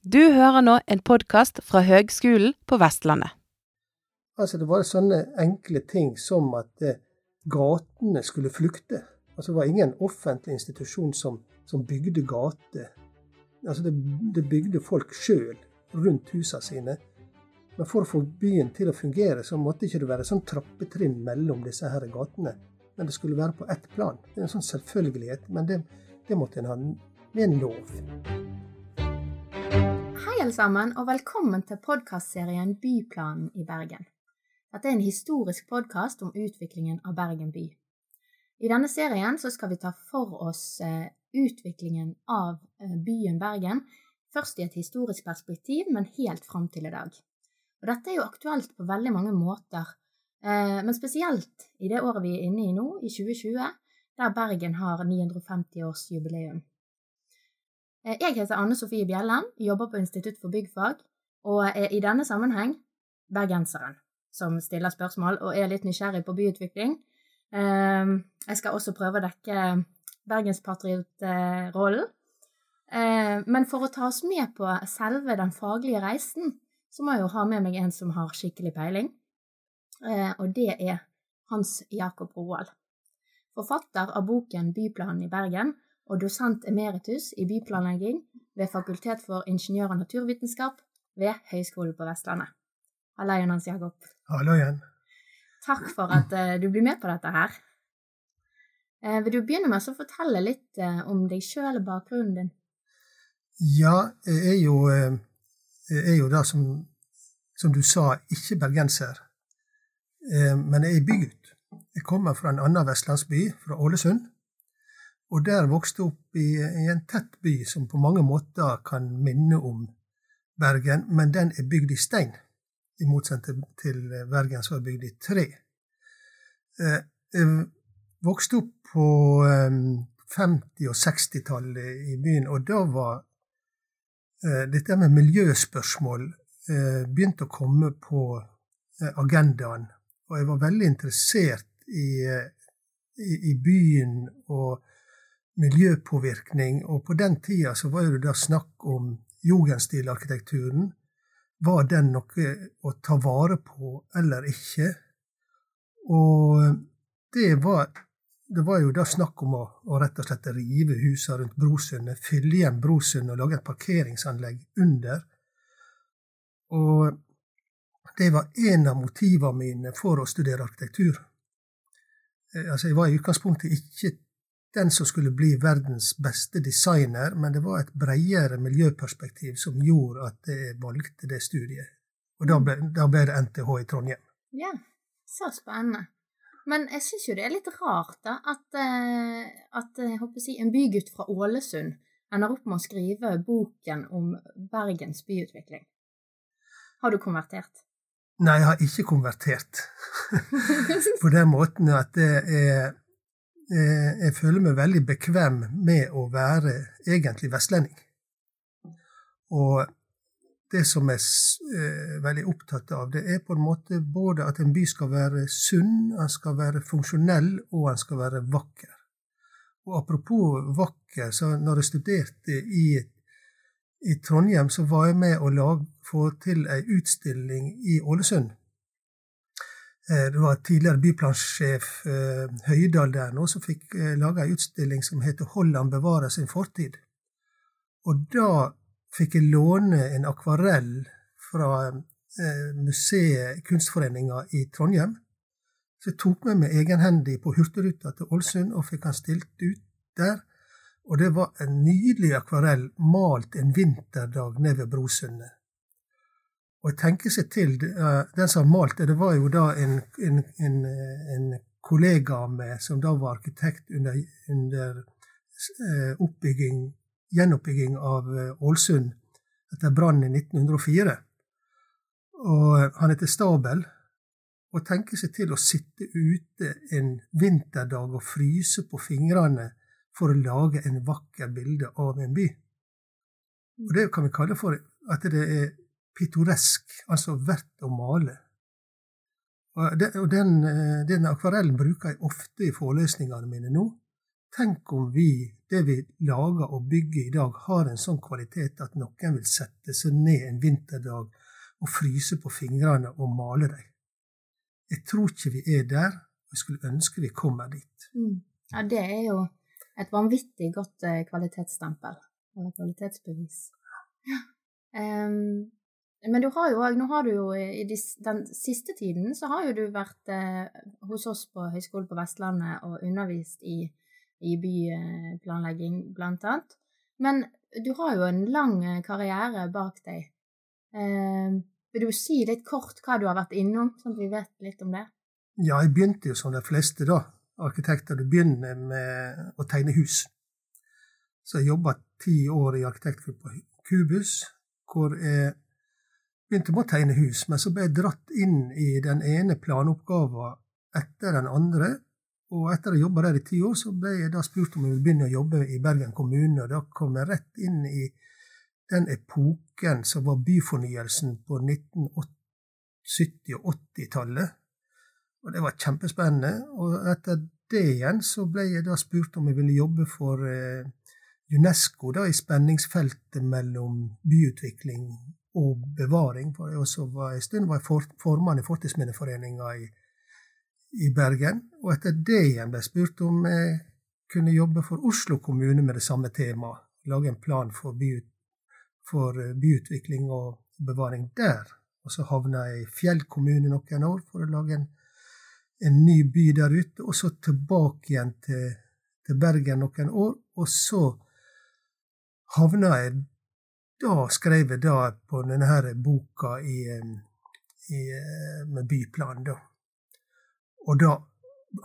Du hører nå en podkast fra Høgskolen på Vestlandet. Altså, det var sånne enkle ting som at eh, gatene skulle flykte. Altså, det var ingen offentlig institusjon som, som bygde gater. Altså, det, det bygde folk sjøl rundt husene sine. Men for å få byen til å fungere, så måtte ikke det være sånn trappetrinn mellom disse her gatene. Men det skulle være på ett plan. Det er en sånn selvfølgelighet, men det, det måtte en ha med en lov. Alle sammen, og velkommen til podkastserien Byplanen i Bergen. Dette er en historisk podkast om utviklingen av Bergen by. I denne serien skal vi ta for oss eh, utviklingen av eh, byen Bergen, først i et historisk perspektiv, men helt fram til i dag. Og dette er jo aktuelt på veldig mange måter, eh, men spesielt i det året vi er inne i nå, i 2020, der Bergen har 950-årsjubileum. Eh, jeg heter Anne Sofie Bjelland, jobber på Institutt for byggfag, og er i denne sammenheng bergenseren som stiller spørsmål og er litt nysgjerrig på byutvikling. Ehm, jeg skal også prøve å dekke bergenspatriotrollen. Ehm, men for å ta oss med på selve den faglige reisen, så må jeg jo ha med meg en som har skikkelig peiling, eh, og det er Hans Jakob Roald. Forfatter av boken Byplanen i Bergen og dosent emeritus i byplanlegging ved Fakultet for ingeniør- og naturvitenskap ved Høgskolen på Vestlandet. Hallo, Hans Jakob. Hallo igjen. Takk for at uh, du blir med på dette her. Uh, vil du begynne med å fortelle litt uh, om deg sjøl og bakgrunnen din? Ja, jeg er jo, jeg er jo da, som, som, du sa, ikke bergenser. Men jeg er bygd. Jeg kommer fra en annen vestlandsby, fra Ålesund. Og der vokste opp i, i, en tett by som på mange måter kan minne om Bergen, men den er bygd i stein, i motsetning til Bergen som er bygd i tre. Eh, jeg vokste opp på 50- og 60-tallet i byen, og da var eh, dette med miljøspørsmål eh, begynt å komme på agendaen. Og jeg var veldig interessert i, i, i byen og miljøpåvirkning. Og på den tida så var det da snakk om jugendstilarkitekturen. Var den noe å ta vare på eller ikke? Og det var, det var jo da snakk om å, å rett og slett rive husene rundt Brosundet, fylle igjen Brosundet og lage et parkeringsanlegg under. Og det var en av motivene mine for å studere arkitektur. Eh, altså, jeg var i utgangspunktet ikke den som skulle bli verdens beste designer, men det var et bredere miljøperspektiv som gjorde at jeg valgte det studiet. Og da ble, da ble det NTH i Trondheim. Ja, så spennende. Men jeg syns jo det er litt rart da, at, eh, at jeg håper å si, en bygutt fra Ålesund ender opp med å skrive boken om Bergens byutvikling. Har du konvertert? Nei, jeg har ikke konvertert. På den måten at det er Eh, jeg føler meg veldig bekvem med å være egentlig vestlending. Og det som jeg er eh, veldig opptatt av, det er på en måte både at en by skal være sunn, den skal være funksjonell, og den skal være vakker. Og apropos vakker, så når jeg studerte i, i Trondheim, så var jeg med å lage, få til ei utstilling i Ålesund Eh, det var tidligere byplansjef eh, Høydal der nå som fikk eh, laga ei utstilling som heter 'Holland bevarer sin fortid'. Og da fikk jeg låne en akvarell fra museet Kunstforeninga i Trondheim. Så jeg tok med meg egenhendig på Hurtigruta til Ålesund og fikk han stilt ut der. Og det var en nydelig akvarell malt en vinterdag nede ved Brosundet. Og tenke seg til, Den som malte det, var jo da en, en, en, en kollega av meg som da var arkitekt under, under eh, oppbygging, gjenoppbygging av eh, Ålesund etter brannen i 1904. Og han heter Stabel. Å tenke seg til å sitte ute en vinterdag og fryse på fingrene for å lage en vakker bilde av en by. Og Det kan vi kalle for at det er pittoresk, altså verdt å male. Og den, eh, den, akvarellen bruker jeg ofte i forelesningene mine nå. Tenk om vi det vi lager og bygger i dag, har en sånn kvalitet at noen vil sette seg ned en vinterdag og fryse på fingrene og male dem. Jeg tror ikke vi er der, og jeg skulle ønske vi kommer dit. Mm. Ja, det er jo et vanvittig godt eh, kvalitetsstempel, eller kvalitetsbevis. Ja. Um, men du har jo òg Nå har du jo i den siste tiden så har jo du vært eh, hos oss på Høgskolen på Vestlandet og undervist i, i byplanlegging, blant annet. Men du har jo en lang eh, karriere bak deg. Eh, vil du si litt kort hva du har vært innom, sånn at vi vet litt om det? Ja, jeg begynte jo som de fleste da, arkitekter. Du begynner med å tegne hus. Så jeg jobba ti år i arkitektgruppa Kubus, hvor jeg begynte med å tegne hus, men så ble jeg dratt inn i den ene planoppgaven etter den andre. Og etter å ha jobba der i ti år, så ble jeg da spurt om jeg ville begynne å jobbe i Bergen kommune. Og da kom jeg rett inn i den epoken som var byfornyelsen på 1970- og 80-tallet. Og det var kjempespennende. Og etter det igjen så ble jeg da spurt om jeg ville jobbe for eh, UNESCO da, i spenningsfeltet mellom byutvikling og bevaring. For jeg var var en stund var jeg formann i Fortidsminneforeninga i, i, Bergen. Og etter det igjen ble jeg spurt om jeg kunne jobbe for Oslo kommune med det samme temaet. Lage en plan for, by, for eh, byutvikling og bevaring der. Og så havna jeg i Fjell kommune noen år for å lage en, en ny by der ute. Og så tilbake igjen til, til Bergen noen år. Og så havna jeg da skrev jeg da på denne her boka i, i, eh, med byplan, da. Og da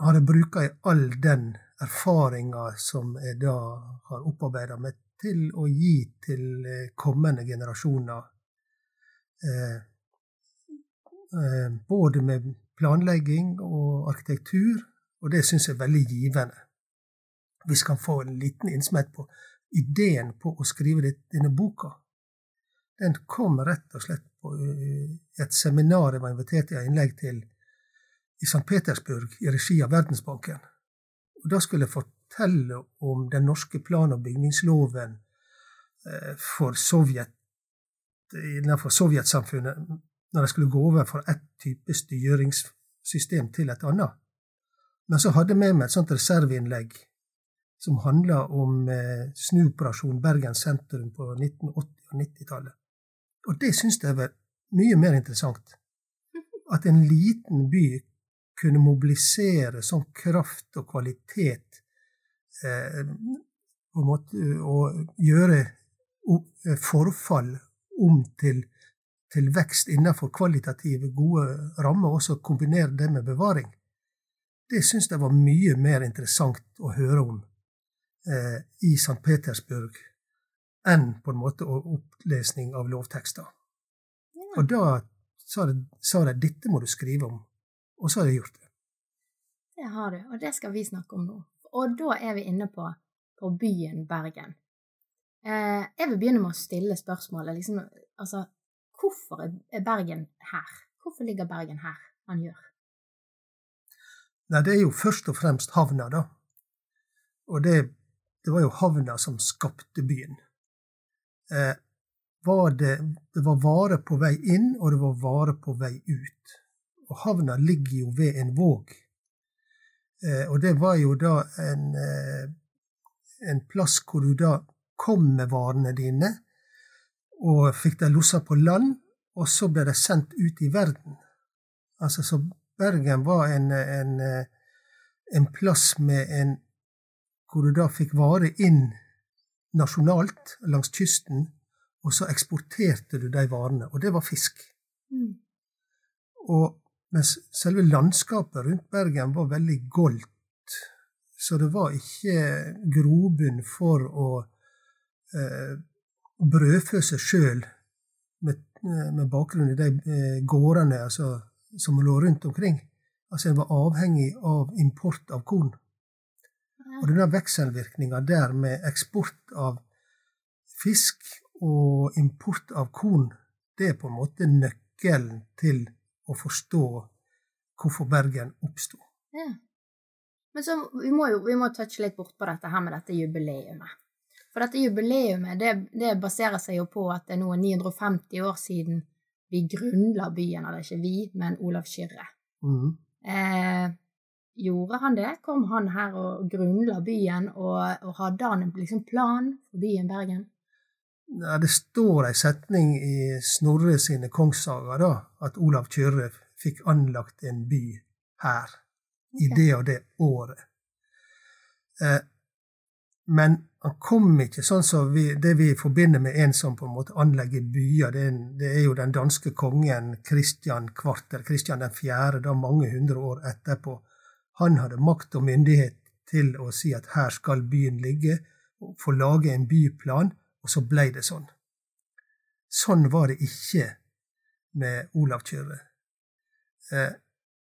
har jeg bruka all den erfaringa som jeg da har opparbeida meg til å gi til eh, kommende generasjoner. Eh, eh, både med planlegging og arkitektur, og det syns jeg er veldig givende. Vi kan få en liten innsmett på ideen på å skrive denne boka den kom rett og slett på et seminar jeg var invitert i innlegg til i St. Petersburg i regi av Verdensbanken. Og Da skulle jeg fortelle om den norske plan- og bygningsloven eh, for Sovjet, innenfor sovjetsamfunnet når de skulle gå over fra ett type styringssystem til et annet. Men så hadde jeg med meg et sånt reserveinnlegg som handla om eh, snuoperasjon Bergen sentrum på 1980- og 90-tallet. Og det syns jeg var mye mer interessant. At en liten by kunne mobilisere sånn kraft og kvalitet eh, måte, og gjøre eh, forfall om til, til vekst innenfor kvalitative, gode rammer, og også kombinere det med bevaring. Det syns jeg var mye mer interessant å høre om eh, i St. Petersburg enn på en måte opplesning av lovtekster. Ja. Og da sa de, sa de 'dette må du skrive om', og så har jeg gjort det. Det har du, og det skal vi snakke om nå. Og da er vi inne på, på byen Bergen. Eh, jeg vil begynne med å stille spørsmålet liksom, altså, hvorfor er Bergen her? Hvorfor ligger Bergen her han gjør? Nei, det er jo først og fremst havna, da. Og det, det var jo havna som skapte byen eh, var det, det var varer på vei inn, og det var varer på vei ut. Og havna ligger jo ved en våg. Eh, og det var jo da en, eh, en plass hvor du da kom med varene dine, og fikk dem lossa på land, og så ble de sendt ut i verden. Altså, så Bergen var en, en, en plass med en hvor du da fikk varer inn nasjonalt langs kysten, og så eksporterte du de varene. Og det var fisk. Mm. Og mens selve landskapet rundt Bergen var veldig goldt, så det var ikke grobunn for å eh, brødfø seg sjøl med, med, bakgrunn i de eh, gårdene altså, som lå rundt omkring. Altså En var avhengig av import av korn. Og denne vekselvirkninga der med eksport av fisk og import av korn, det er på en måte nøkkelen til å forstå hvorfor Bergen oppsto. Ja. Men så vi må jo vi må touche litt bort på dette her med dette jubileumet. For dette jubileumet det, det baserer seg jo på at det er nå 950 år siden vi grunnla byen, eller ikke vi, men Olav Kyrre. Mm. Eh, gjorde han det? Kom han her og grunnla byen, og, og hadde han en liksom, plan for byen Bergen? Ja, det står ei setning i Snorre sine kongssager da, at Olav Kyrre fikk anlagt en by her i det og det året. Eh, men han kom ikke sånn som vi, det vi forbinder med en som på en måte anlegger byer. Det er, det er jo den danske kongen Kristian Kvarter, Kristian den fjerde, da mange hundre år etterpå. Han hadde makt og myndighet til å si at her skal byen ligge, og få lage en byplan, og så blei det sånn. Sånn var det ikke med Olav Kyrre. Eh,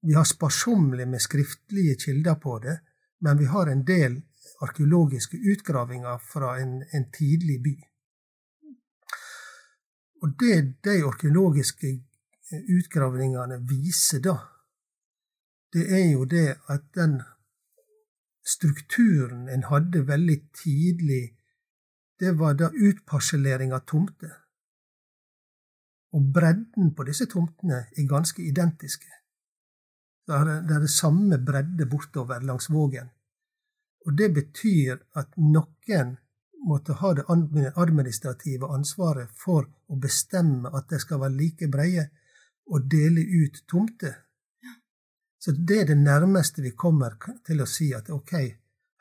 vi har sparsommelig med skriftlige kilder på det, men vi har en del arkeologiske utgravinger fra en, en tidlig by. Og det de arkeologiske eh, utgravningene viser da, det er jo det at den strukturen en hadde veldig tidlig, det var da utparsellering av tomter. Og bredden på disse tomtene er ganske identiske. Det er, det er det samme bredde bortover langs Vågen. Og det betyr at noen måtte ha det administrative ansvaret for å bestemme at det skal være like breie, og dele ut tomter. Så det er det nærmeste vi kommer til å si at ok,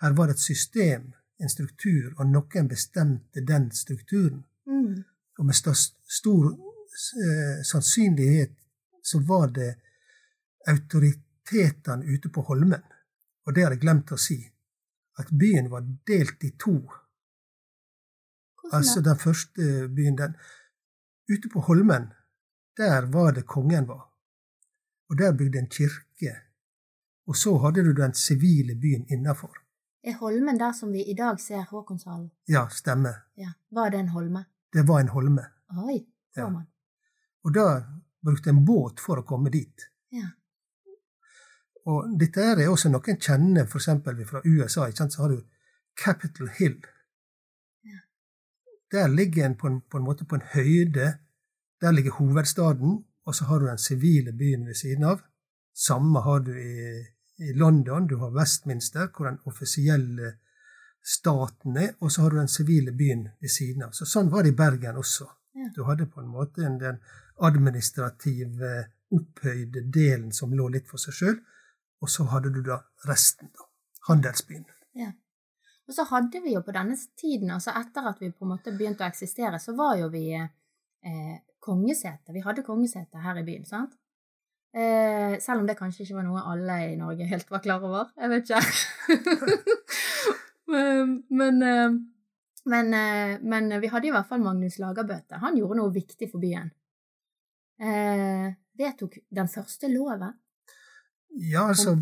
her var det et system, en struktur, og noen bestemte den strukturen. Mm. Og med stor eh, sannsynlighet så var det autoritetene ute på Holmen. Og det har jeg glemt å si. At byen var delt i to. Altså den første byen den, Ute på Holmen, der var det kongen var. Og der bygde en kirke. Og så hadde du den sivile byen innafor. Er Holmen der som vi i dag ser Håkonshallen? Ja, stemmer. Ja. Var det en holme? Det var en holme. Oi, så man. man. Og da brukte en båt for å komme dit. Ja. Og dette er også noen kjenner, f.eks. fra USA. Så har du Capitol Hill. Ja. Der ligger en på, en på en måte på en høyde. Der ligger hovedstaden, og så har du den sivile byen ved siden av. Samme har du i, i London. Du har Westminster, hvor den offisielle staten er, og så har du den sivile byen ved siden av. Så sånn var det i Bergen også. Ja. Du hadde på en måte en, den administrative, opphøyde delen som lå litt for seg sjøl, og så hadde du da resten, da. Handelsbyen. Og så hadde vi jo på denne tiden, altså etter at vi på en måte begynte å eksistere, så var jo vi eh, kongesete. Vi hadde kongesete her i byen, sant? Eh, selv om det kanskje ikke var noe alle i Norge helt var klar over. Jeg vet ikke. men, men, eh, men, eh, men vi hadde i hvert fall Magnus Lagerbøte. Han gjorde noe viktig for byen. Eh, vedtok den første loven. Ja, altså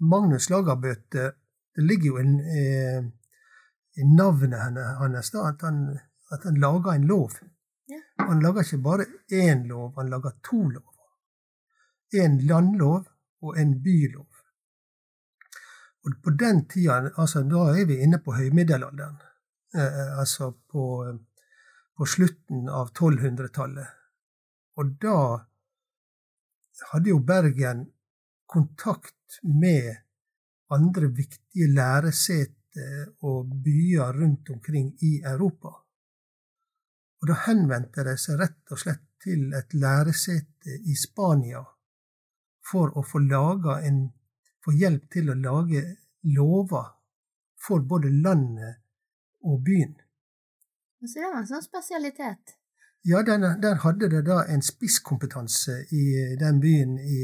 Magnus Lagerbøte Det ligger jo en, eh, i navnet hennes da, at han, at han laga en lov. Han lager ikke bare én lov, han lager to lover. En landlov og en bylov. Og på den tida, altså da er vi inne på høymiddelalderen. Eh, altså på, på slutten av 1200-tallet. Og da hadde jo Bergen kontakt med andre viktige læreseter og byer rundt omkring i Europa. Og da henvendte de seg rett og slett til et læresete i Spania for å få, laga en, få hjelp til å lage lover for både landet og byen. Så det var en sånn spesialitet. Ja, den, der hadde det da en spisskompetanse i den byen i,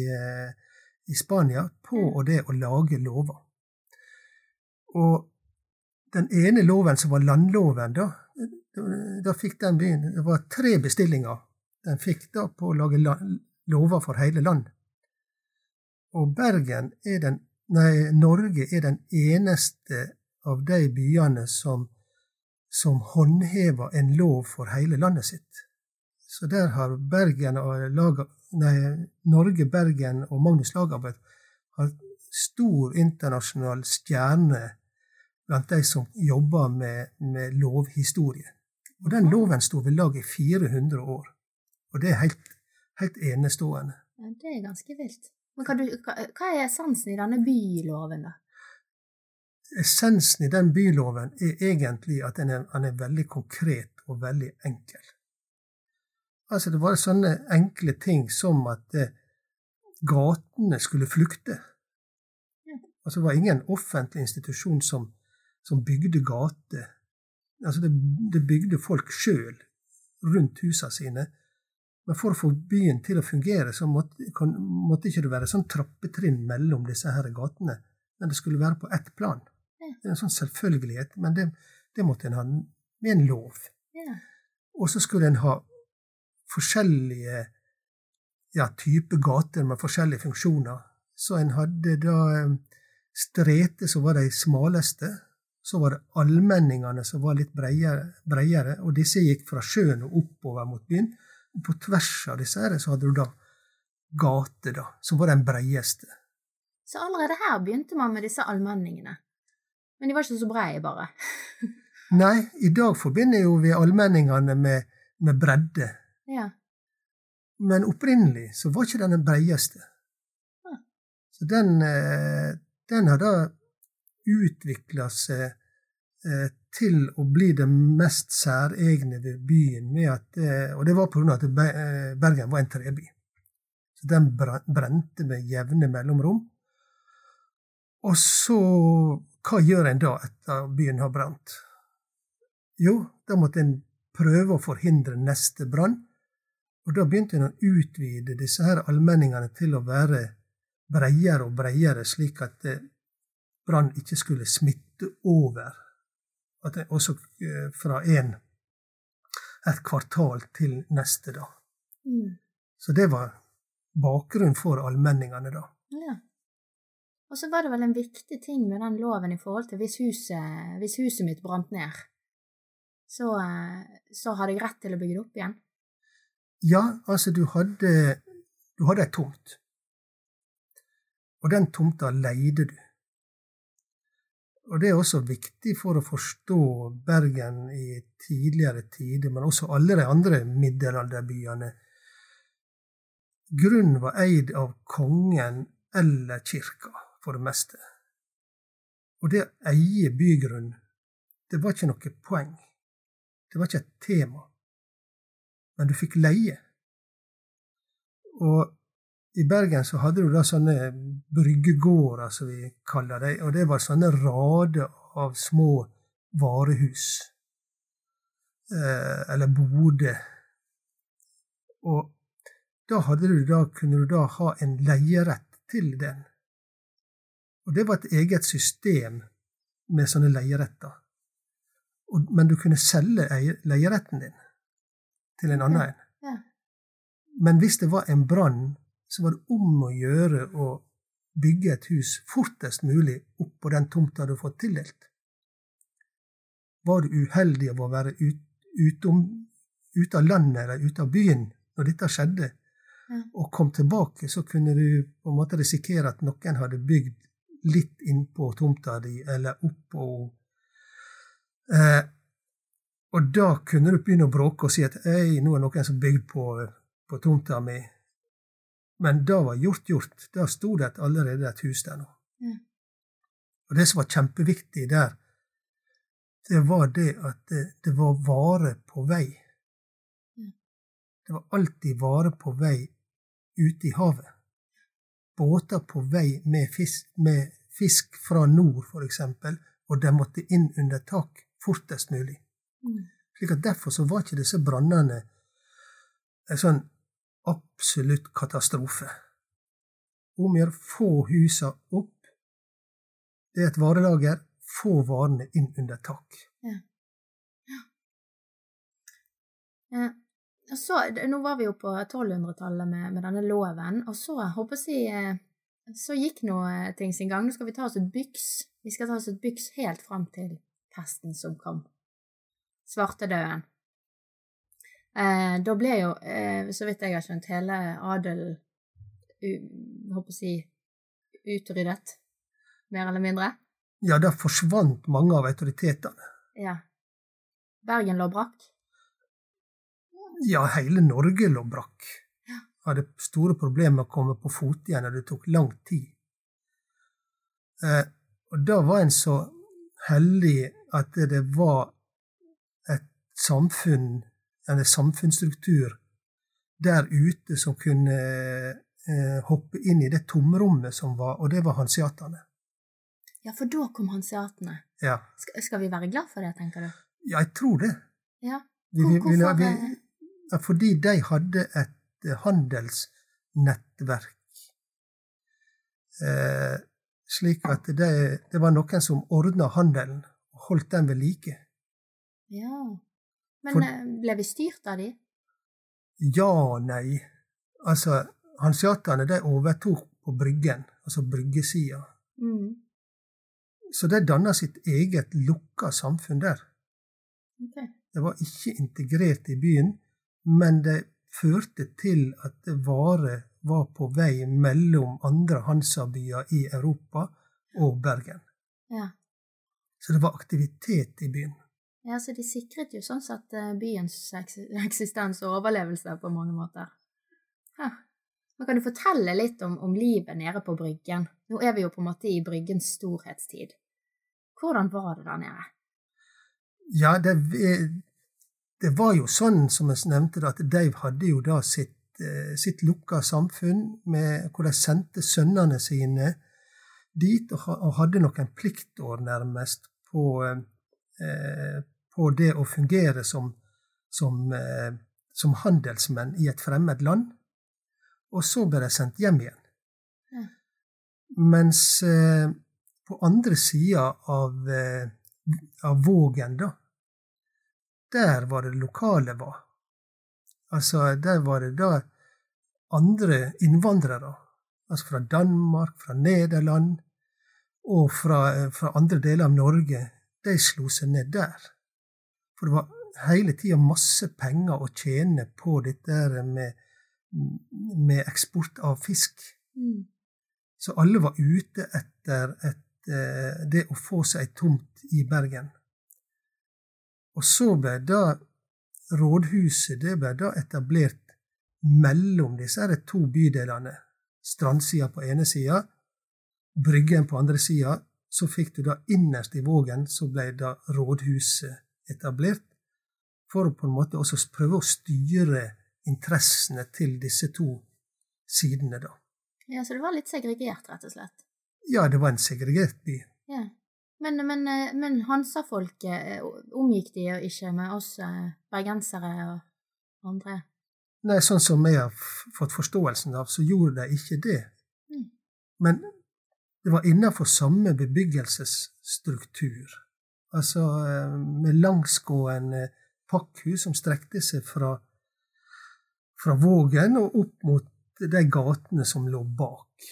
i Spania på Mm. det å lage lover. Og den ene loven, som var landloven, da, da fikk den byen Det var tre bestillinger den fikk da på å lage lover for hele land. Og Bergen er den Nei, Norge er den eneste av de byene som, som håndhever en lov for hele landet sitt. Så der har Bergen og Lager, nei, Norge, Bergen og Magnus Lagerbäck har stor internasjonal stjerne blant de som jobber med, med lovhistorie. Og den loven sto ved lag i 400 år. Og det er helt, helt enestående. Ja, det er ganske vilt. Men hva, du, hva, er essensen i denne byloven, da? Essensen i den byloven er egentlig at den er, den er veldig konkret og veldig enkel. Altså, det var sånne enkle ting som at eh, gatene skulle flykte. Altså, det var ingen offentlig institusjon som, som bygde gater. Altså, det, det bygde folk sjøl rundt husene sine. Men for å få byen til å fungere, så måtte, kan, måtte ikke det være sånn trappetrinn mellom disse her gatene. Men det skulle være på ett plan. Det er en sånn selvfølgelighet, men det, det måtte en ha med en lov. Ja. Og så skulle en ha forskjellige ja, typer gater med forskjellige funksjoner. Så en hadde da strete, streter som var de smaleste. Så var det allmenningene som var litt bredere, og disse gikk fra sjøen og oppover mot byen. Og på tvers av disse her så hadde du da gater, da, som var den bredeste. Så allerede her begynte man med disse allmenningene. Men de var ikke så breie, bare. Nei, i dag forbinder jo vi allmenningene med, med bredde. Ja. Men opprinnelig så var ikke den den breieste. Ja. Så den, eh, den har da utvikla seg eh, til å bli det mest særegne ved byen, at, eh, og det var pga. at Bergen var en treby. Så den brente med jevne mellomrom. Og så hva gjør en da etter at byen har brant? Jo, da måtte en prøve å forhindre neste brann. Og da begynte en å utvide disse her allmenningene til å være bredere og bredere, slik at eh, brann ikke skulle smitte over. At det også eh, fra en, et kvartal til neste, da. Mm. Så det var bakgrunnen for allmenningene, da. ja. Og så var det vel en viktig ting med den loven i forhold til hvis huset, hvis huset mitt brant ned, så, eh, så hadde jeg rett til å bygge det opp igjen? Ja, altså du hadde, du hadde ei tomt. Og den tomta leide du. Og det er også viktig for å forstå Bergen i tidligere tider, men også alle de andre middelalderbyene. Grunnen var eid av kongen eller kirka for det meste. Og det å eie bygrunn, det var ikke noe poeng. Det var ikke et tema. Men du fikk leie. Og i Bergen så hadde du da sånne bryggegårder, som vi kaller det, og det var sånne rader av små varehus. Eh, eller boder. Og da, du da kunne du da ha en leierett til den. Og det var et eget system med sånne leieretter. Og, men du kunne selge leieretten din til en annen en. Ja. Men hvis det var en brann, så var det om å gjøre å bygge et hus fortest mulig opp på den tomta du har fått tildelt. Var du uheldig av å være ut, utom, ute av landet eller ute av byen når dette skjedde, Ja. og kom tilbake, så kunne du på en måte risikere at noen hadde bygd litt innpå tomta di, eller oppå eh, Og da kunne du begynne å bråke og si at nå er noen som bygd på, på tomta mi. Men da var gjort gjort. Da sto det allerede et hus der nå. Mm. Og det som var kjempeviktig der, det var det at det, det var vare på vei. Mm. Det var alltid vare på vei ute i havet båter på vei med fisk, med fisk fra nord, f.eks., og de måtte inn under tak fortest mulig. Mm. Slik at Derfor så var ikke disse brannene sånn absolutt katastrofe. Om å gjøre få husa opp. Det er et varelager. Få varene inn under tak. Ja. ja. ja. så, nå var vi jo på 1200-tallet med, med, denne loven, og så håper jeg så gikk nå eh, ting sin gang. Nå skal vi ta oss et byks. Vi skal ta oss et byks helt fram til pesten som kom. Svartedauden. Eh, da ble jo, eh, så vidt jeg har skjønt, hele adelen håper jeg utryddet. mer eller mindre? Ja, da forsvant mange av autoritetene. Ja. Bergen lå brakk? Ja, hele Norge lå brakk. Ja. Hadde store problemer med å komme på fote igjen, og det tok lang tid. Eh, og da var en så heldig at det var et samfunn, en samfunnsstruktur, der ute som kunne eh, hoppe inn i det tomrommet som var, og det var hanseatene. Ja, for da kom hanseatene. Ja. Skal, skal vi være glad for det, tenker du? ja, jeg tror det. Ja. Vi, Hvor- vi, vi, hvorfor, vi, ja, fordi de hadde et eh, handelsnettverk. Eh, slik at det, det var noen som ordna handelen og holdt den ved like. Ja. Men For- eh, ble vi styrt av de? Ja nei. Altså, hanseaterne de overtok på Bryggen, altså bryggesida. Mm. Så de danna sitt eget lukka samfunn der. Okay. Det var ikke integrert i byen, men det førte til at varer var på vei mellom andre Hansa-byer i Europa og Bergen. Ja. Så det var aktivitet i byen. Ja, så de sikret jo sånn sett eh, byens eksistens og overlevelse på mange måter. Ja. Men kan du fortelle litt om, om livet nede på Bryggen? Nå er vi jo på en måte i Bryggens storhetstid. Hvordan var det der nede? Ja, det, det var jo sånn, som jeg nevnte, at Dave hadde jo da sitt, eh, sitt lukka samfunn, med, hvor de sendte sønnene sine dit, og, hadde nok en pliktår, nærmest, på, eh, på det å fungere som, som, eh, som handelsmenn i et fremmed land. Og så ble de sendt hjem igjen. Ja. Mens eh, på andre sida av, eh, av Vågen, da, der var det lokale var. Altså, der var det da andre innvandrere. Altså fra Danmark, fra Nederland og fra, fra andre deler av Norge. De slo seg ned der. For det var hele tida masse penger å tjene på dette med, med eksport av fisk. Mm. Så alle var ute etter et, eh, det å få seg ei tomt i Bergen. Og så ble da rådhuset det ble da etablert mellom disse her to bydelene. Strandsida på ene sida, Bryggen på andre sida. Så fikk du da innerst i Vågen, så ble da rådhuset etablert. For å på en måte også prøve å styre interessene til disse to sidene, da. Ja, så det var litt segregert, rett og slett. Ja, det var en segregert by. Ja. Men, men, men Hansa-folket, eh, omgikk de jo ikke med oss eh, bergensere og andre? Nei, sånn som jeg har fått forståelsen av, så gjorde de ikke det. Mm. Men det var innenfor samme bebyggelsesstruktur. Altså eh, med langsgående pakkhus som strekte seg fra, fra Vågen og opp mot de gatene som lå bak.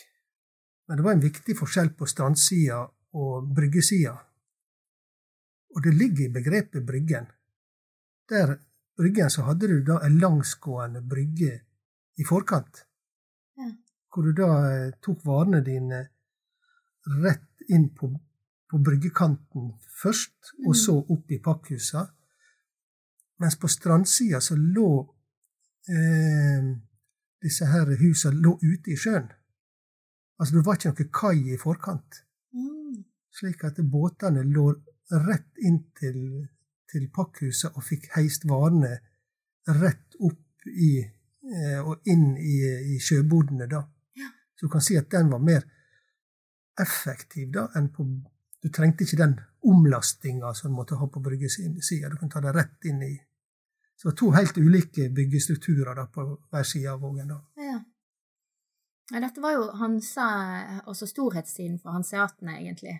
Men det var en viktig forskjell på strandsida og bryggesida. Og det ligger i begrepet Bryggen. Der bryggen så hadde du da en langsgående brygge i forkant. Ja. Hvor du da eh, tok varene dine rett inn på, på bryggekanten først, Mm. og så opp i pakkhusa. Mens på strandsida så lå eh, disse her husa lå ute i sjøen. Altså det var ikke noe kai i forkant. Mm. Slik at båtene lå rett inn til, til pakkhuset og fikk heist varene rett opp i eh, og inn i, i sjøbodene, da. Ja. Så du kan si at den var mer effektiv da enn på Du trengte ikke den omlastinga som du måtte ha på bryggesida. Du kunne ta det rett inn i Så det var to helt ulike byggestrukturer da på hver side av Vågen. da. Ja. ja. Dette var jo Hansa, også storhetstiden for hanseatene, egentlig.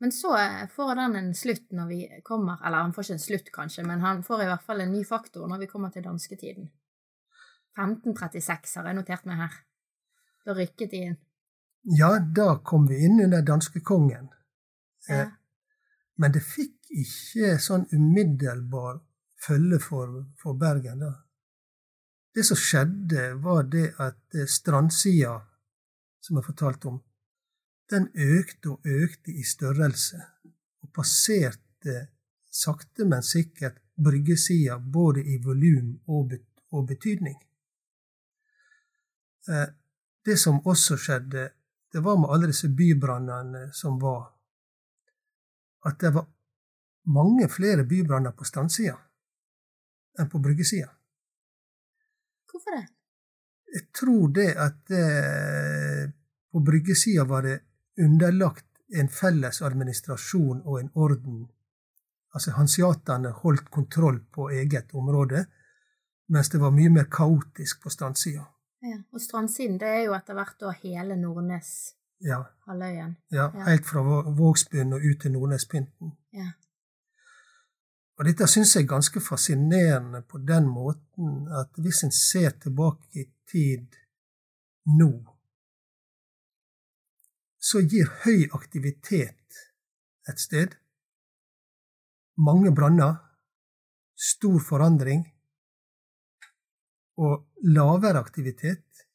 Men så får den en slutt når vi kommer Eller han får ikke en slutt, kanskje, men han får i hvert fall en ny faktor når vi kommer til dansketiden. 1536 har jeg notert meg her. Da rykket de inn. Ja, da kom vi inn under danskekongen. Eh, Men det fikk ikke sånn umiddelbar følge for, for Bergen. da. Det som skjedde, var det at eh, strandsida, som jeg fortalte om, den økte og økte i størrelse, og passerte sakte, men sikkert bryggesida både i volum og, og, betydning. Eh, det som også skjedde, det var med alle disse bybrannene som var, at det var mange flere bybranner på strandsida enn på bryggesida. Hvorfor det? Jeg tror det at eh, på bryggesida var det underlagt en felles administrasjon og en orden. Altså Hansiatene holdt kontroll på eget område, mens det var mye mer kaotisk på strandsida. Ja, og strandsiden det er jo etter hvert da hele Nordnes-halvøyen. Ja. ja, helt fra Vågsbyen og ut til Nordnespynten. Ja. Og dette syns jeg er ganske fascinerende på den måten at hvis en ser tilbake i tid nå, så gir høy aktivitet et sted mange branner, stor forandring, og lavere aktivitet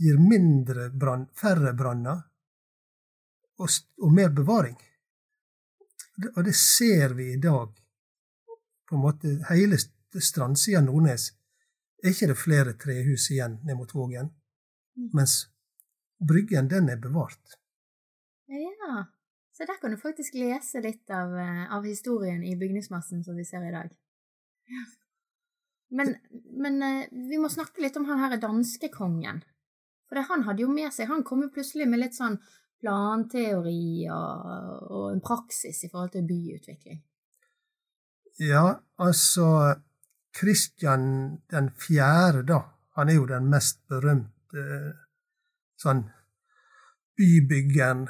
gir mindre brann, færre branner og, og mer bevaring. Og det ser vi i dag på en måte hele strandsida Nordnes er ikke det flere trehus igjen ned mot Vågen, mm. mens Bryggen, den er bevart. Ja, så der kan du faktisk lese litt av, eh, av historien i bygningsmassen som vi ser i dag. Ja. Men, men, eh, vi må snakke litt om han her danskekongen. For det, han hadde jo med seg Han kom jo plutselig med litt sånn planteori og, en praksis i forhold til byutvikling. Ja, altså Kristian den fjerde, da. Han er jo den mest berømte sånn bybyggeren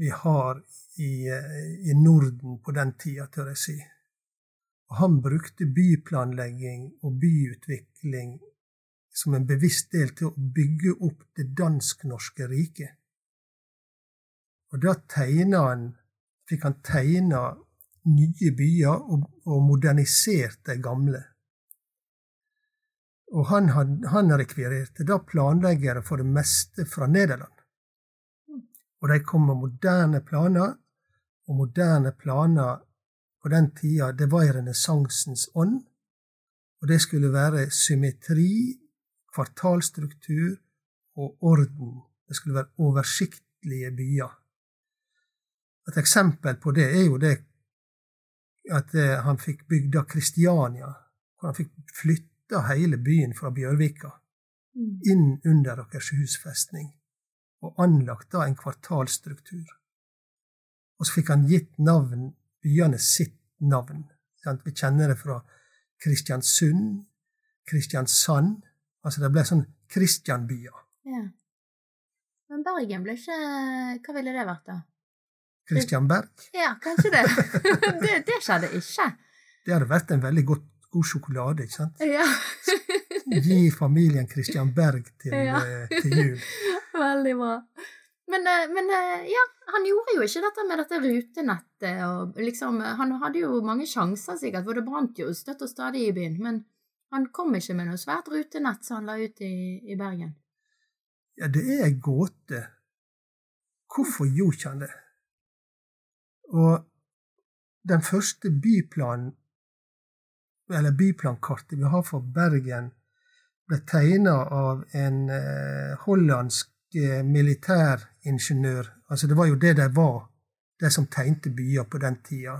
vi har i, i, Norden på den tida, tør jeg si. Og han brukte byplanlegging og byutvikling som en bevisst del til å bygge opp det dansk-norske riket. Og da han, fikk han tegna nye byer og, og modernisert de gamle. Og han, han rekvirerte da planleggere for det meste fra Nederland. Og de kom med moderne planer, og moderne planer på den tida, det var i renessansens ånd. Og det skulle være symmetri, kvartalstruktur og orden. Det skulle være oversiktlige byer. Et eksempel på det er jo det at eh, han fikk bygda Kristiania, hvor han fikk flytta hele byen fra Bjørvika mm. inn under Akershus festning, og anlagt da en kvartalstruktur. Og så fikk han gitt navn, byene sitt navn. Vi kjenner det fra Kristiansund, Kristiansand Altså det ble sånn Kristianbyer. Ja. Men Bergen ble ikke Hva ville det vært, da? Christian Berg. Ja, kanskje det. det. det. skjedde ikke. Det hadde vært en veldig godt, god sjokolade, ikke sant? Ja. Gi familien Christian Berg til, ja. Eh, til jul. Veldig bra. Men, eh, men, eh, ja, han gjorde jo ikke dette med dette rutenettet. og liksom, Han hadde jo mange sjanser, sikkert, for det brant jo støtt og stadig i byen. Men han kom ikke med noe svært rutenett som han la ut i, i Bergen. Ja, det er ei gåte. Hvorfor gjorde han det? Og den første byplanen, eller byplankartet vi har for Bergen, ble tegna av en eh, hollandsk eh, militæringeniør. Altså det var jo det de var, de som tegnte byer på den tida.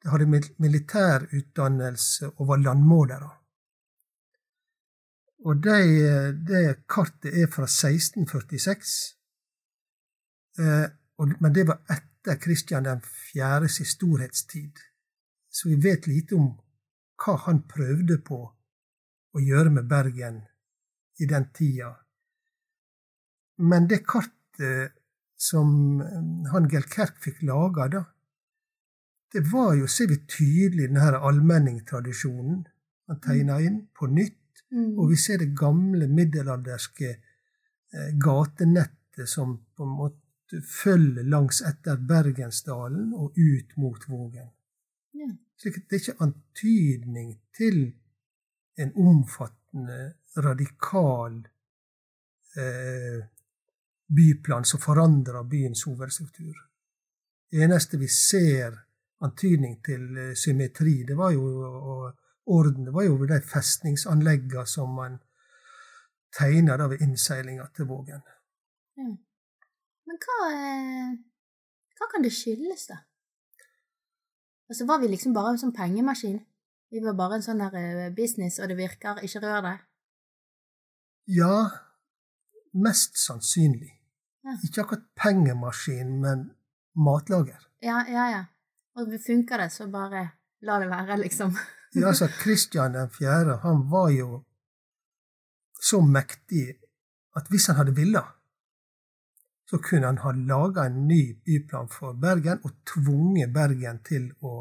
De hadde militærutdannelse og var landmålere. Og det, de kartet er fra 1646. Eh, og, men det var ett etter Kristian den fjerdes storhetstid, så vi vet lite om hva han prøvde på å gjøre med Bergen i den tida. Men det kartet som eh, han Gelkerk fikk laga, da, det var jo, ser vi tydelig, den her allmenningtradisjonen han tegna inn på nytt. Mm. Og vi ser det gamle middelalderske eh, gatenettet som på en måte følger langs etter Bergensdalen og ut mot Vågen. Ja. At det er ikke antydning til en omfattende, radikal eh, byplan som forandrer byens hovedstruktur. Det eneste vi ser antydning til eh, symmetri, det var jo og orden, det var jo de festningsanleggene som man tegner ved innseilinga til Vågen. Ja. Men hva, eh, hva kan det skyldes, da? Altså, Var vi liksom bare en sånn pengemaskin? Vi var bare en sånn her eh, business, og det virker, ikke rør det? Ja, mest sannsynlig. Ja. Ikke akkurat pengemaskin, men matlager. Ja, ja, ja. Og funker det, så bare la det være, liksom. Ja, altså, Kristian 4. han var jo så mektig at hvis han hadde villet, så kunne han ha laga en ny byplan for Bergen og tvunget Bergen til å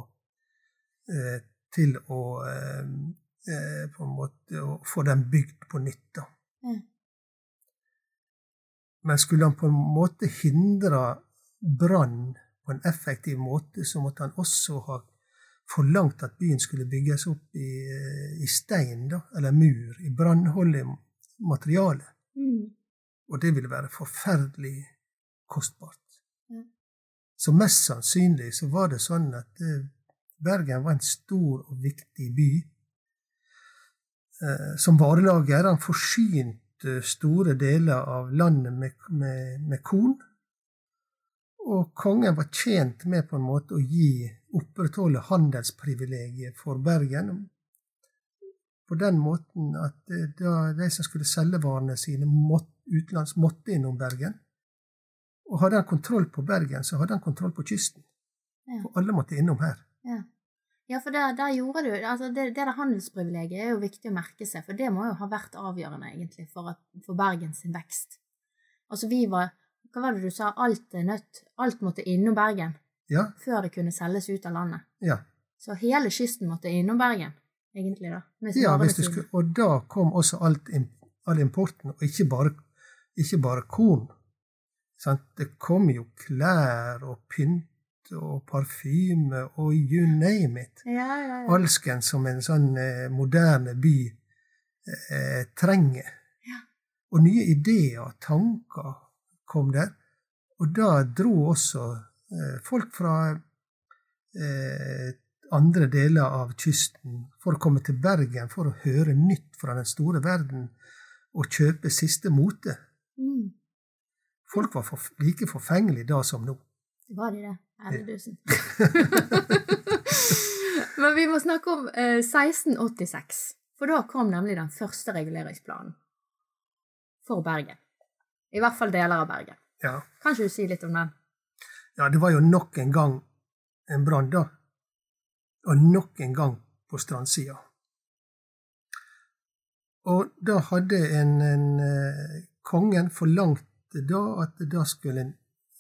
eh, til å eh, eh, på en måte å få den bygd på nytt. da. Mm. Men skulle han på en måte hindre brann på en effektiv måte, så måtte han også ha forlangt at byen skulle bygges opp i, i stein, da, eller mur, i brannholdig materiale. Mm. Og det ville være forferdelig kostbart. Ja. Så mest sannsynlig så var det sånn at eh, Bergen var en stor og viktig by. Eh, som varelager. Han forsynte store deler av landet med, med, med korn. Og kongen var tjent med på en måte å gi opprettholde handelsprivilegiet for Bergen. På den måten at eh, de som skulle selge varene sine måtte, utenlands, måtte innom Bergen. Og hadde han kontroll på Bergen, så hadde han kontroll på kysten. Ja. For alle måtte innom her. Ja. Ja, for der, der gjorde du altså det, det der handelsprivilegiet er jo viktig å merke seg, for det må jo ha vært avgjørende egentlig for, at, for Bergens vekst. Altså vi var Hva var det du sa? Alt er nødt Alt måtte innom Bergen Ja, før det kunne selges ut av landet. ja. Så hele kysten måtte innom Bergen, egentlig, da. Ja skulle, og da kom også alt, all importen, og ikke bare, ikke bare korn. Sant? Det kom jo klær og pynt og parfyme og you name it. Ja, ja, ja. Alsken som en sånn eh, moderne by eh, trenger. Ja. Og nye ideer og tanker kom der. Og da dro også eh, folk fra eh, andre deler av kysten for å komme til Bergen for å høre nytt fra den store verden og kjøpe siste mote. Mm. Folk var for, like forfengelige da som nå. Var de det? Elledusen. Men vi må snakke om eh, 1686, for da kom nemlig den første reguleringsplanen for Bergen. I hvert fall deler av Bergen. Ja. Kan ikke du si litt om den? ja, det var jo nok en gang en brann da. Og nok en gang på strandsida. Og da hadde en, en eh, kongen forlangt da at da skulle en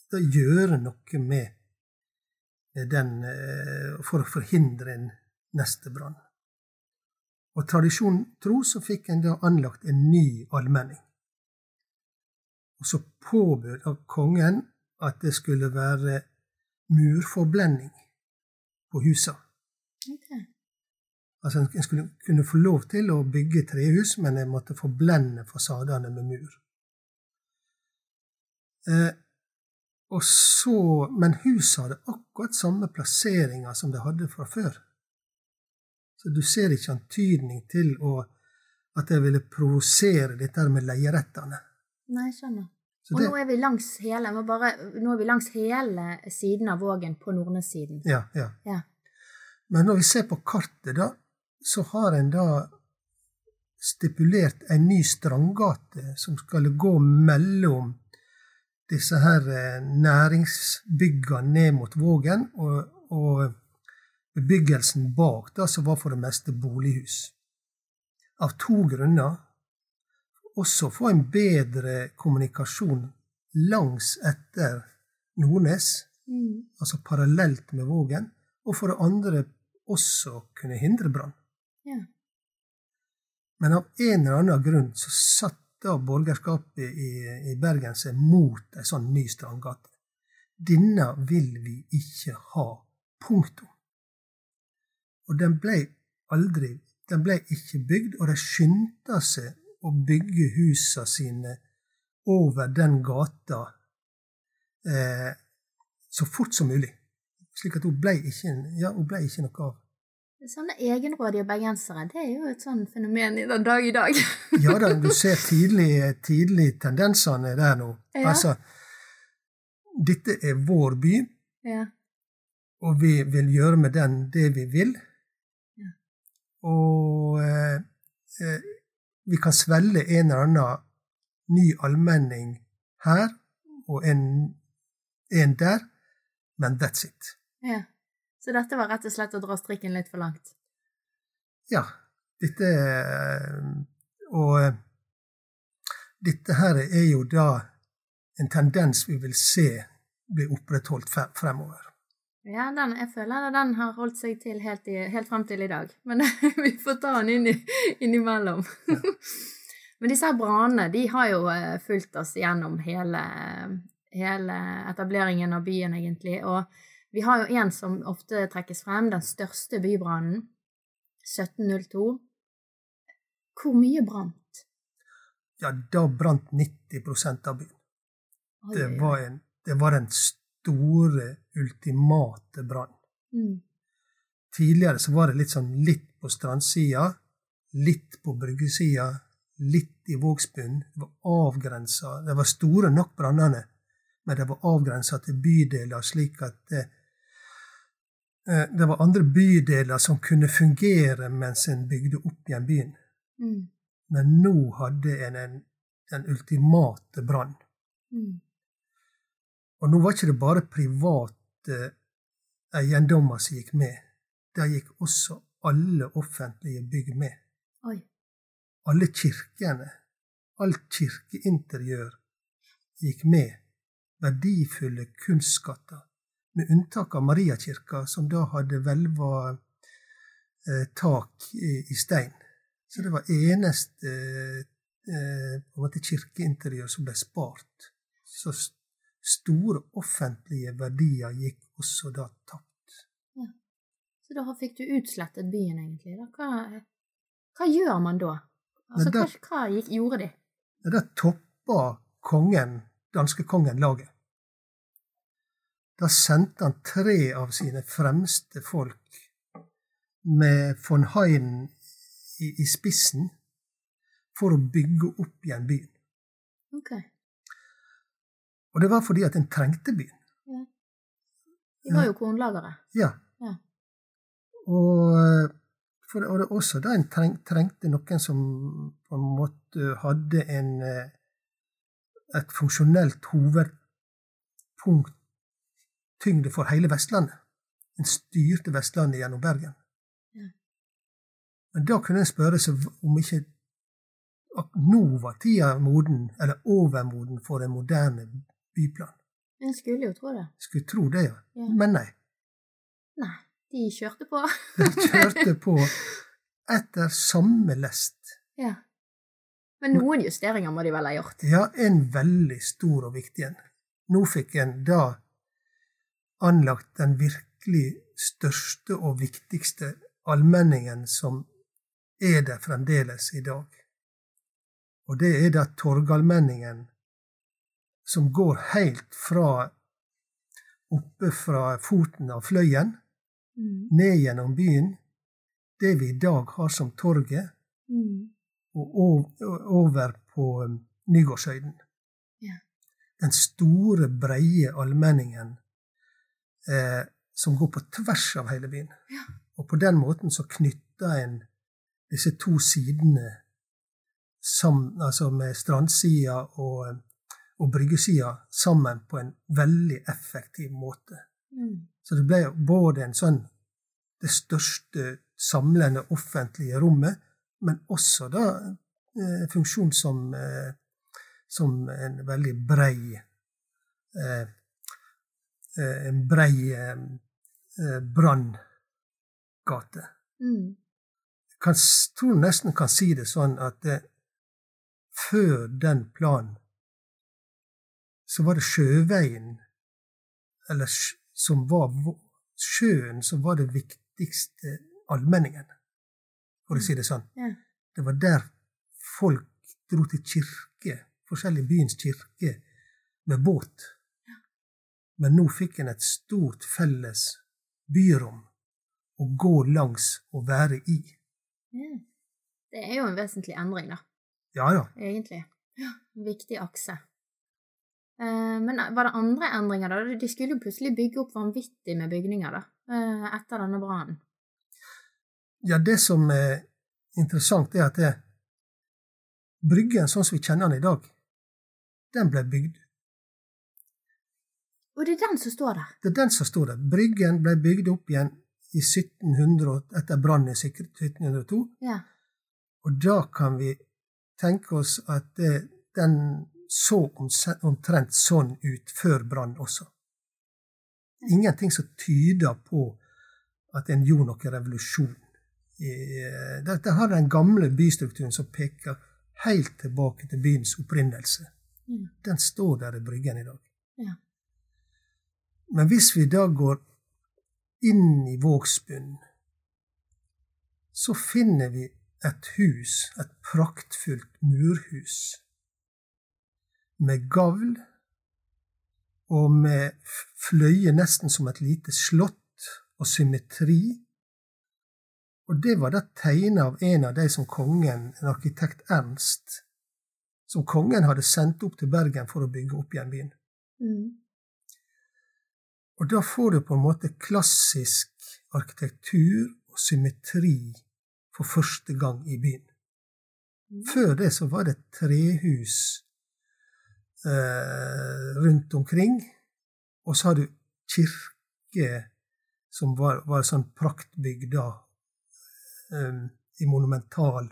da gjøre noe med den eh, for å forhindre en neste brann. Og tradisjonen tro så fikk en da anlagt en ny allmenning. Og så påbød av kongen at det skulle være murforblending på husa. Okay. Altså En skulle kunne få lov til å bygge trehus, men en måtte forblende fasadene med mur. Eh, og så, Men huset hadde akkurat samme plasseringer som det hadde fra før. Så du ser ikke antydning til å, at jeg ville provosere dette med leierettene. Nei, skjønner. Så Og det, nå er hele, bare, nå er vi langs hele siden av Vågen på Nordnessiden. ja, ja. Ja. Men når vi ser på kartet, da, så har en da stipulert en ny strandgate som skal gå mellom disse her eh, næringsbyggene ned mot Vågen, og, og bebyggelsen bak, da, som var for det meste bolighus. Av to grunner. Også få en bedre kommunikasjon langs etter Nordnes, Mm. altså parallelt med Vågen, og for det andre også kunne hindre brann. Ja. Men av en eller annen grunn så satt da borgerskapet i, i Bergen seg mot ei sånn ny strandgate. Denne vil vi ikke ha. Punktum. Og den ble aldri Den ble ikke bygd, og de skyndte seg å bygge husa sine over den gata eh, så fort som mulig. Slik at hun ble ikke, ja, hun ble ikke noe av. Sånne egenrådige bergensere, det er jo et sånn fenomen i den dag i dag. ja da, du ser tidlig, tidlig tendensene der nå. Ja. Altså, dette er vår by, Ja. og vi vil gjøre med den det vi vil. Ja. Og eh, eh, vi kan svelge en eller annen ny allmenning her og en, en der, men that's it. ja. Så dette var rett og slett å dra strikken litt for langt. Ja, dette eh, Og eh, dette her er jo da en tendens vi vil se bli opprettholdt fremover. Ja, den, jeg føler at den har holdt seg til helt, i, helt frem til i dag. Men vi får ta den inn i, innimellom. Men disse her brannene de har jo eh, fulgt oss gjennom hele, hele etableringen av byen, egentlig. Og vi har jo en som ofte trekkes frem, den største bybrannen, 1702. Hvor mye brant? Ja, da brant 90% av byen. Det var, en, det var den store, ultimate brannen. Mm. Tidligere så var det litt sånn litt på strandsida, litt på bryggesida, litt i Vågsbunn. Det var avgrensa. Det var store nok brannene, men det var avgrensa til bydeler, slik at eh, eh, det var andre bydeler som kunne fungere mens en bygde opp igjen byen. Mm. Men nå hadde en en, den ultimate brann. Mm. Og nå var ikke det bare private eiendommer som gikk med. Der gikk også alle offentlige bygg med. Oi. Alle kirkene. Alt kirkeinteriør gikk med. Verdifulle kunstskatter. Med unntak av Mariakirka, som da hadde hvelva eh, tak i, i stein. Så det var eneste eh, på en kirkeinteriør som ble spart. Så store offentlige verdier gikk også da tapt. Så da fikk du utslettet byen, egentlig. Hva, hva gjør man da? Altså, da- hva, hva gikk, gjorde de? Da toppa kongen, danskekongen laget. Da sendte han tre av sine fremste folk med von Heinen i, i spissen for å bygge opp igjen byen. Ok. Og det var fordi at en trengte byen. De var jo kornlagere. Ja. Ja. Og, for, og det var også da en treng, trengte noen som på en måte hadde en eh, et funksjonelt hovedpunkt tyngde for hele Vestlandet. En styrte Vestlandet gjennom Bergen. Ja. Men da kunne en spørre seg om ikke at nå var tida moden, eller overmoden, for en moderne byplan. En skulle jo tro det. Skulle tro det, ja. Ja. Men nei. Nei, de kjørte på. De kjørte på etter samme lest. ja. Men noen justeringer må de vel ha gjort? Ja, en veldig stor og viktig en. Nå fikk en da anlagt den virkelig største og viktigste allmenningen som er der fremdeles i dag. Og det er da Torgallmenningen, som går helt fra oppe fra foten av Fløyen, Mm. ned gjennom byen, det vi i dag har som torget, Mm. og over på um, Nygårdshøyden. Ja. Den store, breie allmenningen eh, som går på tvers av hele byen. Ja. Og på den måten så knytter en disse to sidene sammen, altså med strandsida og, og bryggesida sammen på en veldig effektiv måte. Mm. Så det ble både en sånn det største samlende offentlige rommet, men også da eh, funksjon som, eh, som en veldig brei eh, En brei eh, Jeg branngate. Mm. Kan, tror nesten kan si det sånn at eh, før den planen så var det sjøveien, eller som var sjøen, som var det viktigste allmenningen, for å si det sånn. Ja. Det var der folk dro til kirke forskjellige byens kirke med båt. Men nå fikk en et stort felles byrom å gå langs og være i. Ja. Det er jo en vesentlig endring, da. Ja ja. Egentlig. Ja, en viktig akse. Eh, men var det andre endringer, da? De skulle jo plutselig bygge opp vanvittig med bygninger, da, eh, etter denne brannen. Ja, det som er interessant, er at det, Bryggen sånn som vi kjenner den i dag, den ble bygd. Og det er den som står der? Det er den som står der. Bryggen ble bygd opp igjen i 1700, etter brannen i 1702. Ja. Og da kan vi tenke oss at det, den så omtrent sånn ut før brann også. Ingenting som tyder på at en gjorde noen revolusjon. Dette har den gamle bystrukturen som peker helt tilbake til byens opprinnelse. Den står der i Bryggen i dag. Ja. Men hvis vi da går inn i Vågsbunnen, så finner vi et hus, et praktfullt murhus, med gavl og med fløye nesten som et lite slott og symmetri. Og det var da tegna av en av de som kongen, en arkitekt Ernst, som kongen hadde sendt opp til Bergen for å bygge opp igjen byen. Mm. Og da får du på en måte klassisk arkitektur og symmetri for første gang i byen. Mm. Før det så var det trehus eh, rundt omkring, og så har du kirke som var, var sånn praktbygg da, eh, i monumental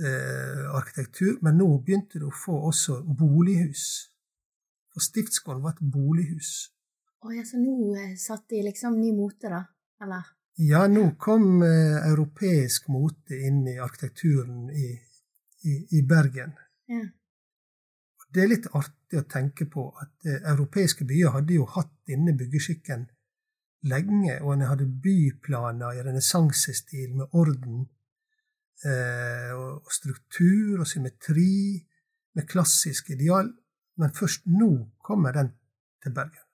eh, arkitektur. Men nå begynte du å få også bolighus. For Stiftsgården var et bolighus. Å ja, så nå eh, satt de liksom ny mote, da? Eller? Ja, nå kom eh, europeisk mote inn i arkitekturen i, i, i Bergen. Ja. Det er litt artig å tenke på at eh, europeiske byer hadde jo hatt denne byggeskikken lenge, og en hadde byplaner i renessansestil med orden eh, og struktur og symmetri, med klassisk ideal, men først nå kommer den til Bergen.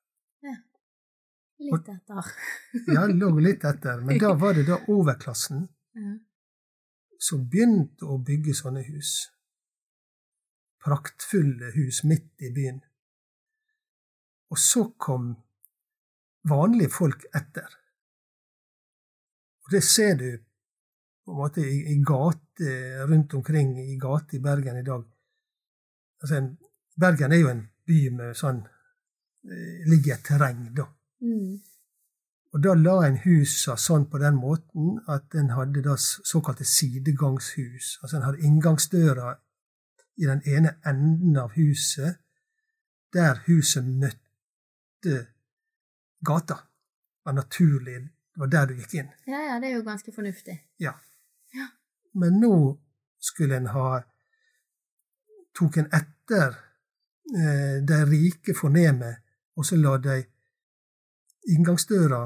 Litt etter. Ja, lå litt etter, men da var det da overklassen Ja. som begynte å bygge sånne hus. Praktfulle hus midt i byen. Og så kom vanlige folk etter. Og det ser du på en måte i, i gater rundt omkring i gater i Bergen i dag. Altså, Bergen er jo en by med sånn eh, Ligger i et terreng, da. Mm. Og da la en husa sånn på den måten at en hadde da såkalte sidegangshus. Altså en hadde inngangsdøra i den ene enden av huset, der huset møtte gata. Det var naturlig. Det var der du gikk inn. Ja, ja, det er jo ganske fornuftig. Ja. Ja. Men nå skulle en ha Tok en etter eh, de rike fornemme, og så la de inngangsdøra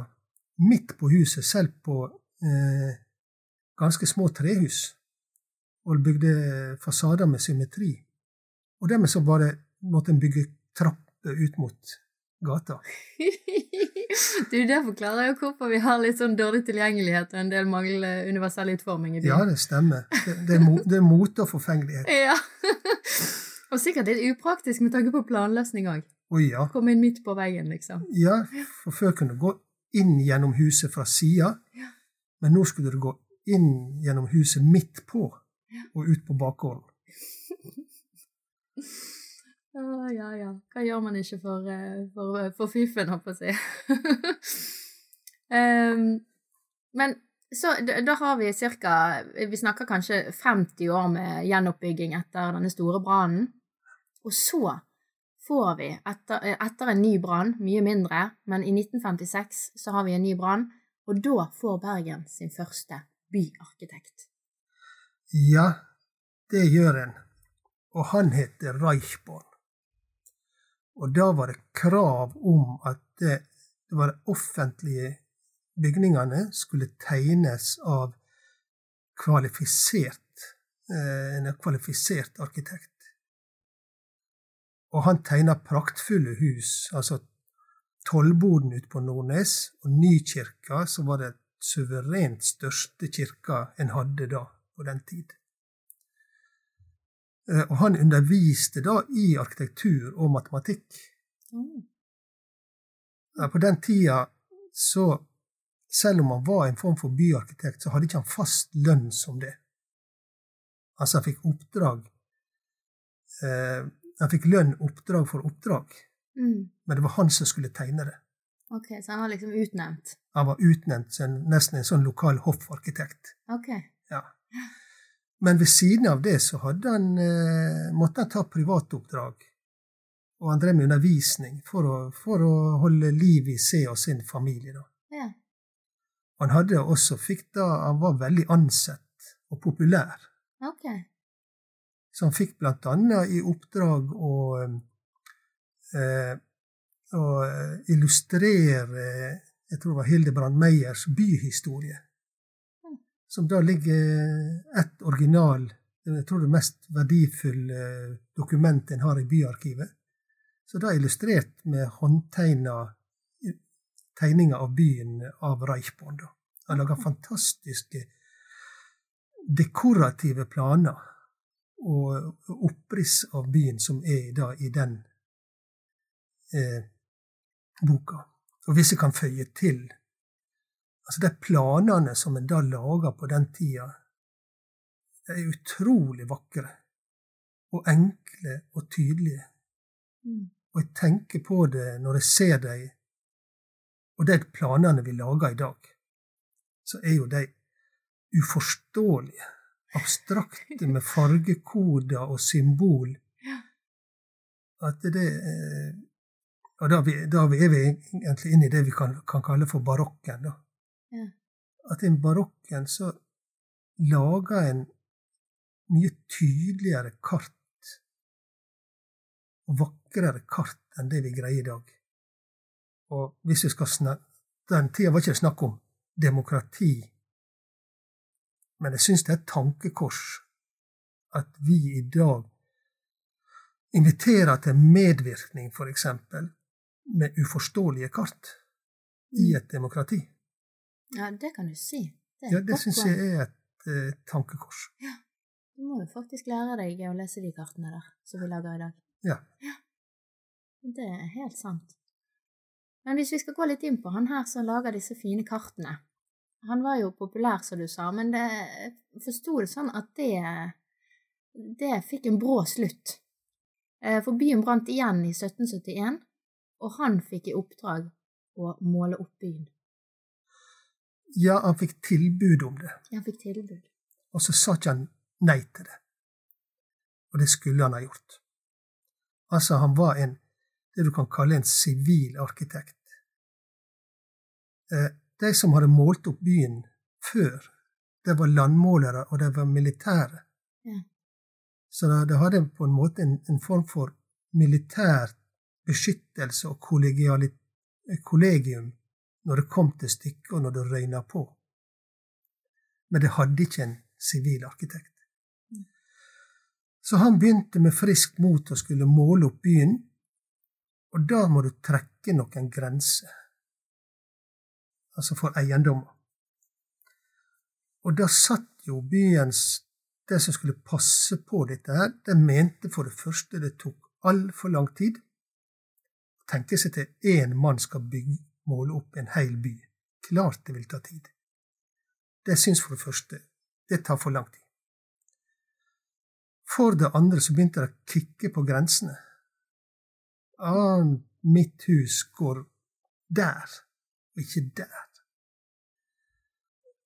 midt på huset, selv på eh, ganske små trehus, og bygde fasader med symmetri. Og dermed så bare måtte en bygge trapper ut mot gata. du, det forklarer jo hvorfor vi har litt sånn dårlig tilgjengelighet og en del mangel universell utforming i byen. Ja, det stemmer. Det, det, er, mo, det er mote og forfengelighet. Ja. Og sikkert litt upraktisk med tanke på planløsning òg. Å ja. Komme inn midt på veien, liksom. Ja, for før kunne du gå inn gjennom huset fra sida, Ja. men nå skulle du gå inn gjennom huset midt på Ja. og ut på bakgården. oh, ja, ja. Hva gjør man ikke for, eh, for, for fiffen, holdt på å si. um, men så da, har vi cirka Vi snakker kanskje 50 år med gjenoppbygging etter denne store brannen. Og så får vi, etter, etter en ny brann, mye mindre, men i 1956 så har vi en ny brann, og da får Bergen sin første byarkitekt. Ja, det gjør en. Og han heter Reichborn. Og da var det krav om at det, det var de offentlige bygningene skulle tegnes av kvalifisert, eh, en kvalifisert arkitekt. Og han tegna praktfulle hus. altså Tollboden ute på Nordnes og Nykirka, som var det suverent største kirka en hadde da, på den tid. Eh, og han underviste da i arkitektur og matematikk. Mm. På den tida så Selv om han var en form for byarkitekt, så hadde ikke han fast lønn som det. Altså, han fikk oppdrag eh, Han fikk lønn oppdrag for oppdrag, Mm. men det var han som skulle tegne det. Ok, så han var liksom utnevnt. Han var utnevnt som nesten en sånn lokal hoffarkitekt. Ok. Ja. Men ved siden av det så han, eh, måtte han ta privatoppdrag. Og han drev med undervisning for å, for å holde liv i seg og sin familie. Da. Ja. Han hadde også fikk da, han var veldig ansett og populær. Ok. Han fikk annet i oppdrag å, eh, å illustrere jeg tror det var Hildebrand Meyers byhistorie. Som da ligger ett original Jeg tror det mest verdifulle dokumentet en har i byarkivet. Så da illustrert med håndtegna tegninger av byen av Reichborn. Han laga fantastiske dekorative planer og oppriss av byen som er da i den eh, boka. Og hvis jeg kan føye til altså De planene som en da laga på den tida, de er utrolig vakre. Og enkle og tydelige. Mm. Og jeg tenker på det når jeg ser dem, og de planene vi lager i dag, så er jo de uforståelige. Abstrakte med fargekoder og symbol. At det eh, Og da, vi, da er vi egentlig inne i det vi kan, kan kalle for barokken. Da. Ja. At i barokken så lager en mye tydeligere kart og vakrere kart enn det vi greier i dag. Og hvis vi skal snakke Den tida var ikke snakk om demokrati, men jeg syns det er et tankekors at vi i dag inviterer til medvirkning, eksempel, med uforståelige kart i et demokrati. Ja, det kan du si. Det Ja, det syns jeg er et eh, tankekors. Du må jo faktisk lære deg å lese de kartene der, som vi lager i dag. Ja. Det er helt sant. Men hvis vi skal gå litt inn på han her som lager disse fine kartene. Han var jo populær, som du sa, men det jeg forsto det sånn at det, det fikk en brå slutt. Eh, For byen brant igjen i 1771, og han fikk i oppdrag å måle opp byen. ja, han fikk tilbud om det, Ja, Han fikk tilbud. og så sa ikke han nei til det. Og det skulle han ha gjort. Altså, han var en det du kan kalle en sivil arkitekt. Eh, De som hadde målt opp byen før, det var landmålere, og det var militære. Ja. Så det, hadde på en måte en, en form for militær beskyttelse og kollegium når det kom til stykket, og når det røyna på. Men det hadde ikke en sivil arkitekt. Så han begynte med friskt mot å skulle måle opp byen, og da må du trekke noen grenser, altså for eiendommer. Og da satt jo byens Det som skulle passe på dette her, det mente for det første det tok altfor lang tid. Tenkte seg til én mann skal bygge, måle opp en hel by. Klart det vil ta tid. Det syns for det første det tar for lang tid. For det andre så begynte det å kikke på grensene. Ah, mitt hus går der, og ikke der.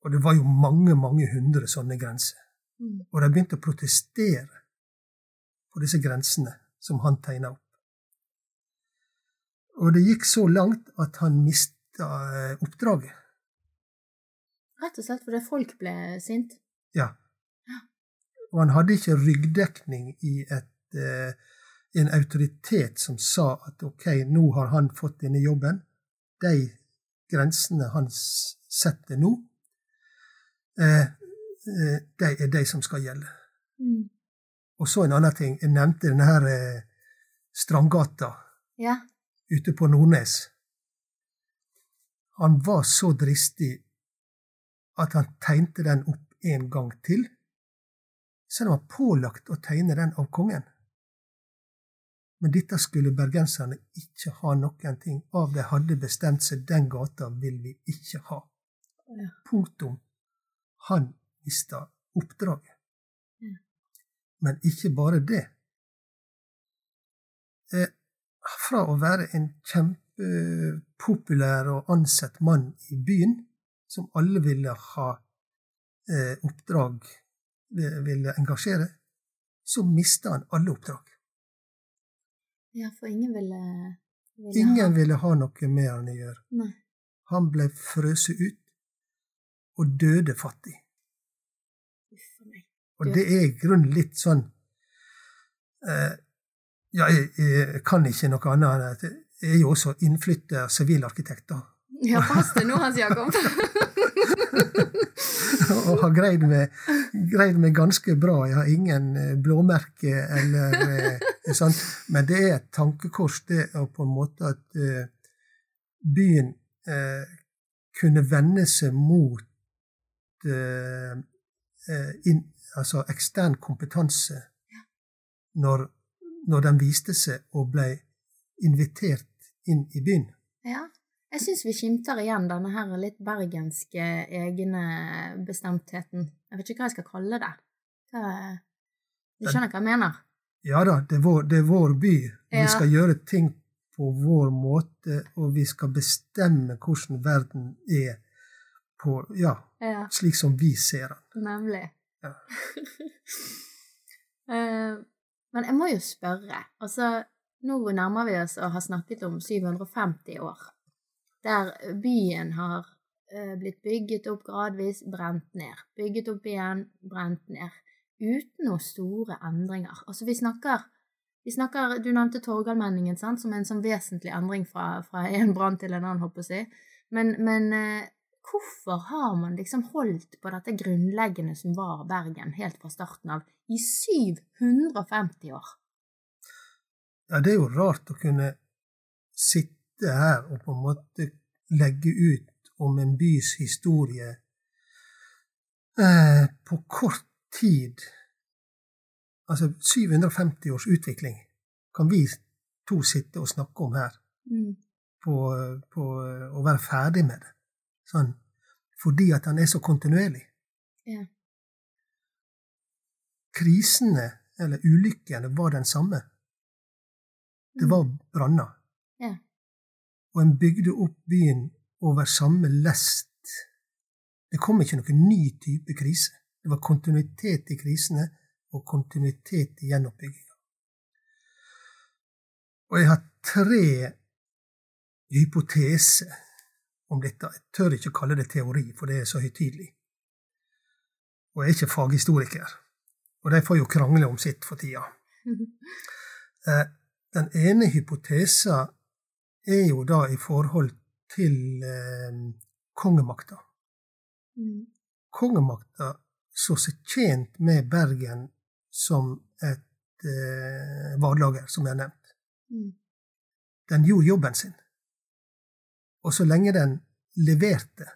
Og det var jo mange, mange hundre sånne grenser. Mm. Og de begynte å protestere på disse grensene som han tegna opp. Og det gikk så langt at han mista eh, oppdraget. Rett og slett fordi folk ble sint. Ja. Og han hadde ikke ryggdekning i et, eh, en autoritet som sa at ok, nå har han fått denne jobben. De grensene han setter nå, eh, de er de som skal gjelde. Mm. Og så en annen ting. Jeg nevnte denne her eh, Strandgata Ja. ute på Nordnes. Han var så dristig at han tegnte den opp en gang til, selv om han var pålagt å tegne den av kongen. Men dette skulle bergenserne ikke ha noen ting av. De hadde bestemt seg den gata vil vi ikke ha. Ja. Punktum. Han mista oppdraget. Mm. Men ikke bare det. Eh, fra å være en kjempepopulær og ansett mann i byen, som alle ville ha eh, oppdrag, eh, ville engasjere, så mista han alle oppdrag. ja, for ingen ville, ville Ingen ha ville ha noe med han å gjøre. Nei. Han ble frøset ut og døde fattig. Og det er i grunnen litt sånn eh, Ja, jeg, jeg kan ikke noe annet enn at jeg er jo også innflytta sivilarkitekt, da. Ja, pass deg nå, Hans Jakob. og har greid meg, greid meg ganske bra. Jeg har ingen eh, blåmerke eller sånn. Men det er et tankekors, det er på en måte at eh, byen eh, kunne vende seg mot eh, in, altså ekstern kompetanse når, når den viste seg og ble invitert inn i byen. Ja. Jeg syns vi skimter igjen denne her litt bergenske egne bestemtheten. Jeg vet ikke hva jeg skal kalle det. Hva, du skjønner hva jeg mener? Ja da, det er vår, det er vår by. Ja. Vi skal gjøre ting på vår måte, og vi skal bestemme hvordan verden er på Ja, Ja, slik som vi ser den. nemlig. Ja. Eh, Men jeg må jo spørre. Altså, nå nærmer vi oss å ha snakket om 750 år, der byen har eh, blitt bygget opp gradvis, brent ned. Bygget opp igjen, brent ned. Uten noen store endringer. Altså, vi snakker vi snakker, Du nevnte Torgallmenningen sant, som en sånn vesentlig endring fra, fra en brann til en annen, håper jeg. Men, men eh, hvorfor har man liksom holdt på dette grunnleggende som var Bergen, helt fra starten av, i 750 år? Ja, det er jo rart å kunne sitte her og på en måte legge ut om en bys historie eh, på kort tid. Altså 750 års utvikling kan vi to sitte og snakke om her, Mm. på, på å være ferdig med det. Sånn. Fordi at han er så kontinuerlig. Ja. Krisene, eller ulykkene, var den samme. Det var branner. Ja. Og en bygde opp byen over samme lest. Det kom ikke noen ny type krise. Det var kontinuitet i krisene og kontinuitet i gjenoppbygginga. Og jeg har tre hypoteser om dette. Jeg tør ikke kalle det teori, for det er så høytidelig. Og jeg er ikke faghistoriker. Og de får jo krangle om sitt for tida. Eh, Den ene hypotesen er jo da i forhold til eh, kongemakta. Mm. Kongemakta så seg tjent med Bergen som et eh, varelager, som jeg har nevnt. Mm. Den gjorde jobben sin. Og så lenge den leverte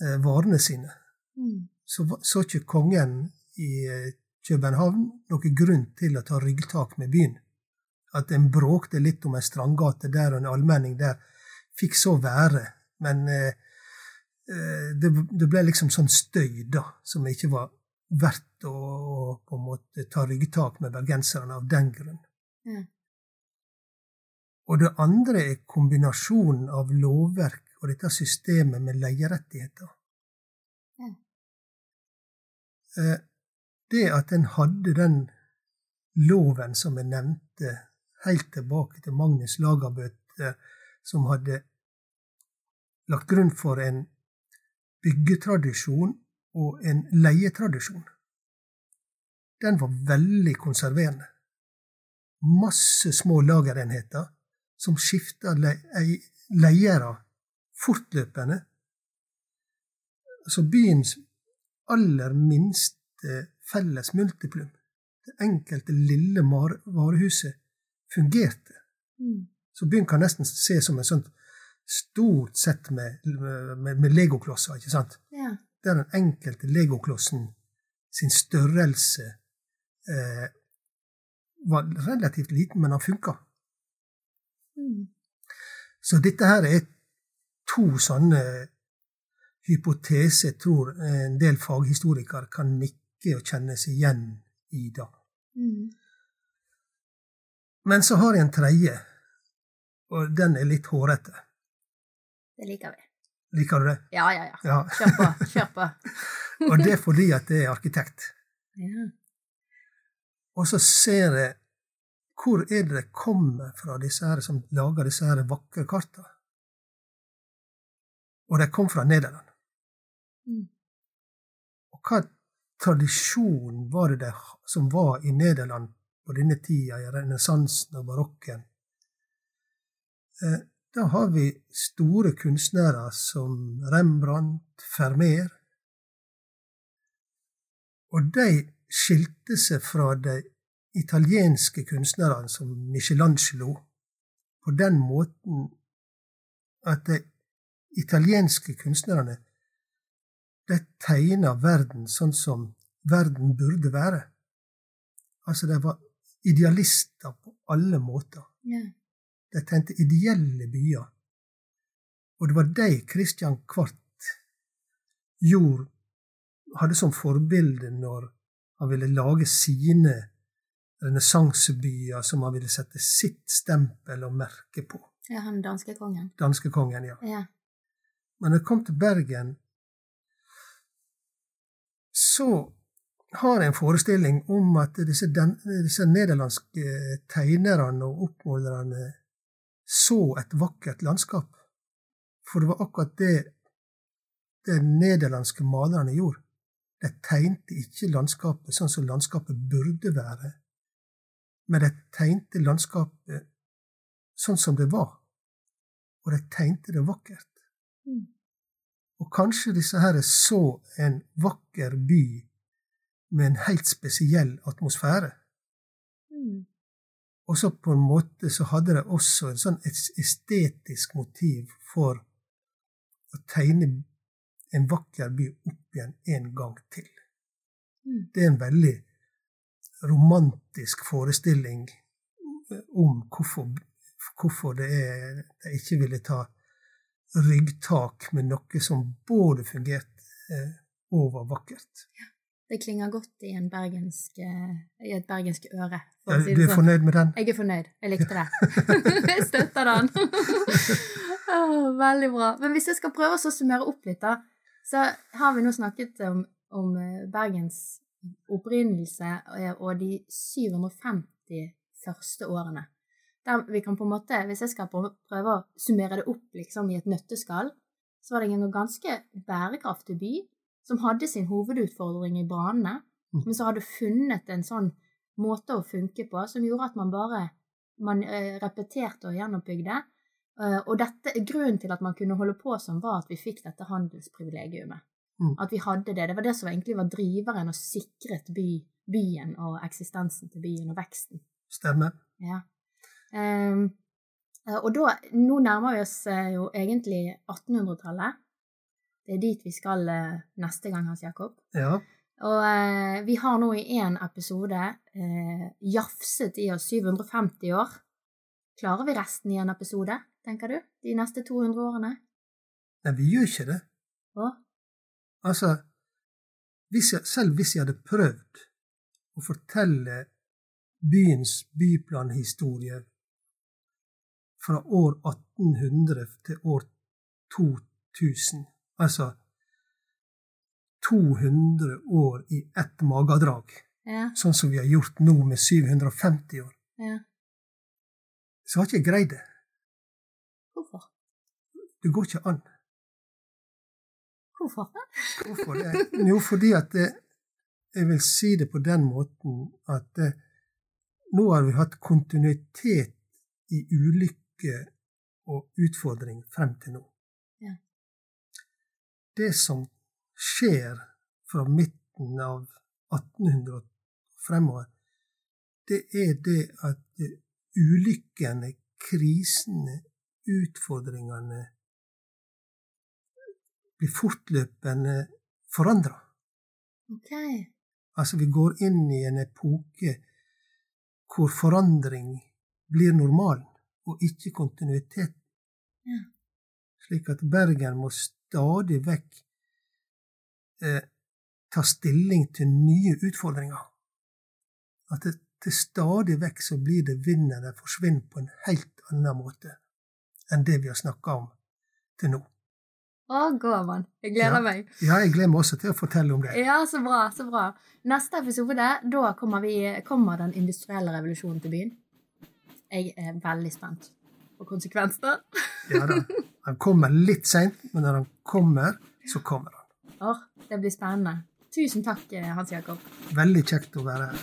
eh, varene sine, Mm. så så ikke kongen i eh, København noen grunn til å ta ryggtak med byen. At en bråkte litt om ei strandgate der og en allmenning der, fikk så være. Men eh, eh, det, det ble liksom sånn støy, da, som ikke var verdt å, å på en måte ta ryggtak med bergenserne av den grunn. Ja. Og det andre er kombinasjonen av lovverk og dette systemet med leierettigheter. Ja. Eh, Det at en hadde den loven som jeg nevnte, helt tilbake til Magnus Lagerbøte, som hadde lagt grunn for en byggetradisjon og en leietradisjon, den var veldig konserverende. Masse små lagerenheter som skifter le ei- fortløpende. Så byens aller minste felles multiplum, det enkelte lille varehuset, fungerte. Mm. Så byen kan nesten se som et sånt stort sett med, med, med legoklosser. ikke sant? Ja. Der den enkelte legoklossen sin størrelse eh, var relativt liten, men han funka. Mm. Så dette her er to sånne hypoteser jeg tror en del faghistorikere kan nikke og kjenne seg igjen i. da. Mm. Men så har jeg en tredje, og den er litt hårete. Det liker vi. Liker du det? Ja, ja, ja. Ja. Kjør på. Kjør på. Og det er fordi at jeg er arkitekt. Ja. Og så ser jeg hvor er det det kommer fra, disse her som lager disse her vakre kartene. Og de kom fra Nederland. Mm. Og hva tradisjon var det det som var i Nederland på denne tida, i renessansen og barokken? Eh, Da har vi store kunstnere som Rembrandt, Vermeer. Og de skilte seg fra de italienske kunstnerne som Michelangelo på den måten at de italienske kunstnerne de tegna verden sånn som verden burde være. Altså, de var idealister på alle måter. Ja. De tegnte ideelle byer. Og det var de Christian Kvart gjorde, hadde som forbilde når han ville lage sine renessansebyer som han ville sette sitt stempel og merke på. ja, han danske kongen. Danskekongen, ja. Ja. Men når jeg kom til Bergen, så har jeg en forestilling om at disse, den, disse nederlandske tegnerne og oppmålerne så et vakkert landskap. For det var akkurat det de nederlandske malerne gjorde. De tegnte ikke landskapet sånn som landskapet burde være, men de tegnte landskapet sånn som det var. Og de tegnte det vakkert. Mm. Og kanskje disse her så en vakker by med en helt spesiell atmosfære. Mm. Og så på en måte så hadde de også en sånn es- estetisk motiv for å tegne en vakker by opp igjen en gang til. Mm. Det er en veldig romantisk forestilling om hvorfor, hvorfor det er de ikke ville ta ryggtak med noe som både fungerte eh, og var vakkert. Det klinger godt i, en bergensk, eh, i et bergensk øre. Ja, si du er sånn. fornøyd med den? Jeg er fornøyd. Jeg likte det. jeg støtter den. oh, veldig bra. Men hvis jeg skal prøve å summere opp litt, da, så har vi nå snakket om, om eh, Bergens opprinnelse eh, og de 750 første årene. Der vi kan på en måte, Hvis jeg skal prøve å summere det opp liksom, i et nøtteskall, så var det en ganske bærekraftig by som hadde sin hovedutfordring i branene, Mm. men som hadde funnet en sånn måte å funke på som gjorde at man bare man eh, repeterte og gjenoppbygde. Eh, og dette, grunnen til at man kunne holde på sånn, var at vi fikk dette handelsprivilegiumet. Mm. At vi hadde det. Det var det som egentlig var driveren og sikret by, byen og eksistensen til byen og veksten. Stemmer. Ja. Eh, og da, nå nærmer vi oss eh, jo egentlig 1800-tallet. Det er dit vi skal eh, neste gang, Hans Jakob. Ja. Og eh, vi har nå i én episode eh, jafset i oss 750 år. Klarer vi resten i en episode, tenker du? De neste 200 årene? Nei, vi gjør ikke det. Å? Altså, hvis jeg, selv hvis jeg hadde prøvd å fortelle byens byplanhistorie fra år 1800 til år 2000, altså 200 år i ett magedrag, Ja, sånn som vi har gjort nå med 750 år, ja. så har ikke jeg greid det. Hvorfor? Det går ikke an. Hvorfor? Hvorfor det? Jo, fordi at det, jeg vil si det på den måten at det, nå har vi hatt kontinuitet i ulykke og utfordring frem til nå. Ja. Det som skjer fra midten av 1800 og fremover, det er det at ulykkene, krisene, utfordringene blir fortløpende forandra. Ok. Altså, vi går inn i en epoke hvor forandring blir normalen, og ikke kontinuitet. Ja. Slik at Bergen må stadig vekk eh, ta stilling til nye utfordringer. At det, til stadig vekk så blir det vinner det forsvinner på en helt annen måte enn det vi har snakka om til nå. Å, gåvan. Jeg gleder Ja. meg. Ja, jeg gleder meg også til å fortelle om det. Ja, så bra. så bra. Neste episode, da kommer, vi, kommer den industrielle revolusjonen til byen. Jeg er veldig spent på konsekvensene. Ja da. Han kommer litt seint, men når han kommer, så kommer han. Åh, det blir spennende. Tusen takk, Hans Jakob. Veldig kjekt å være her.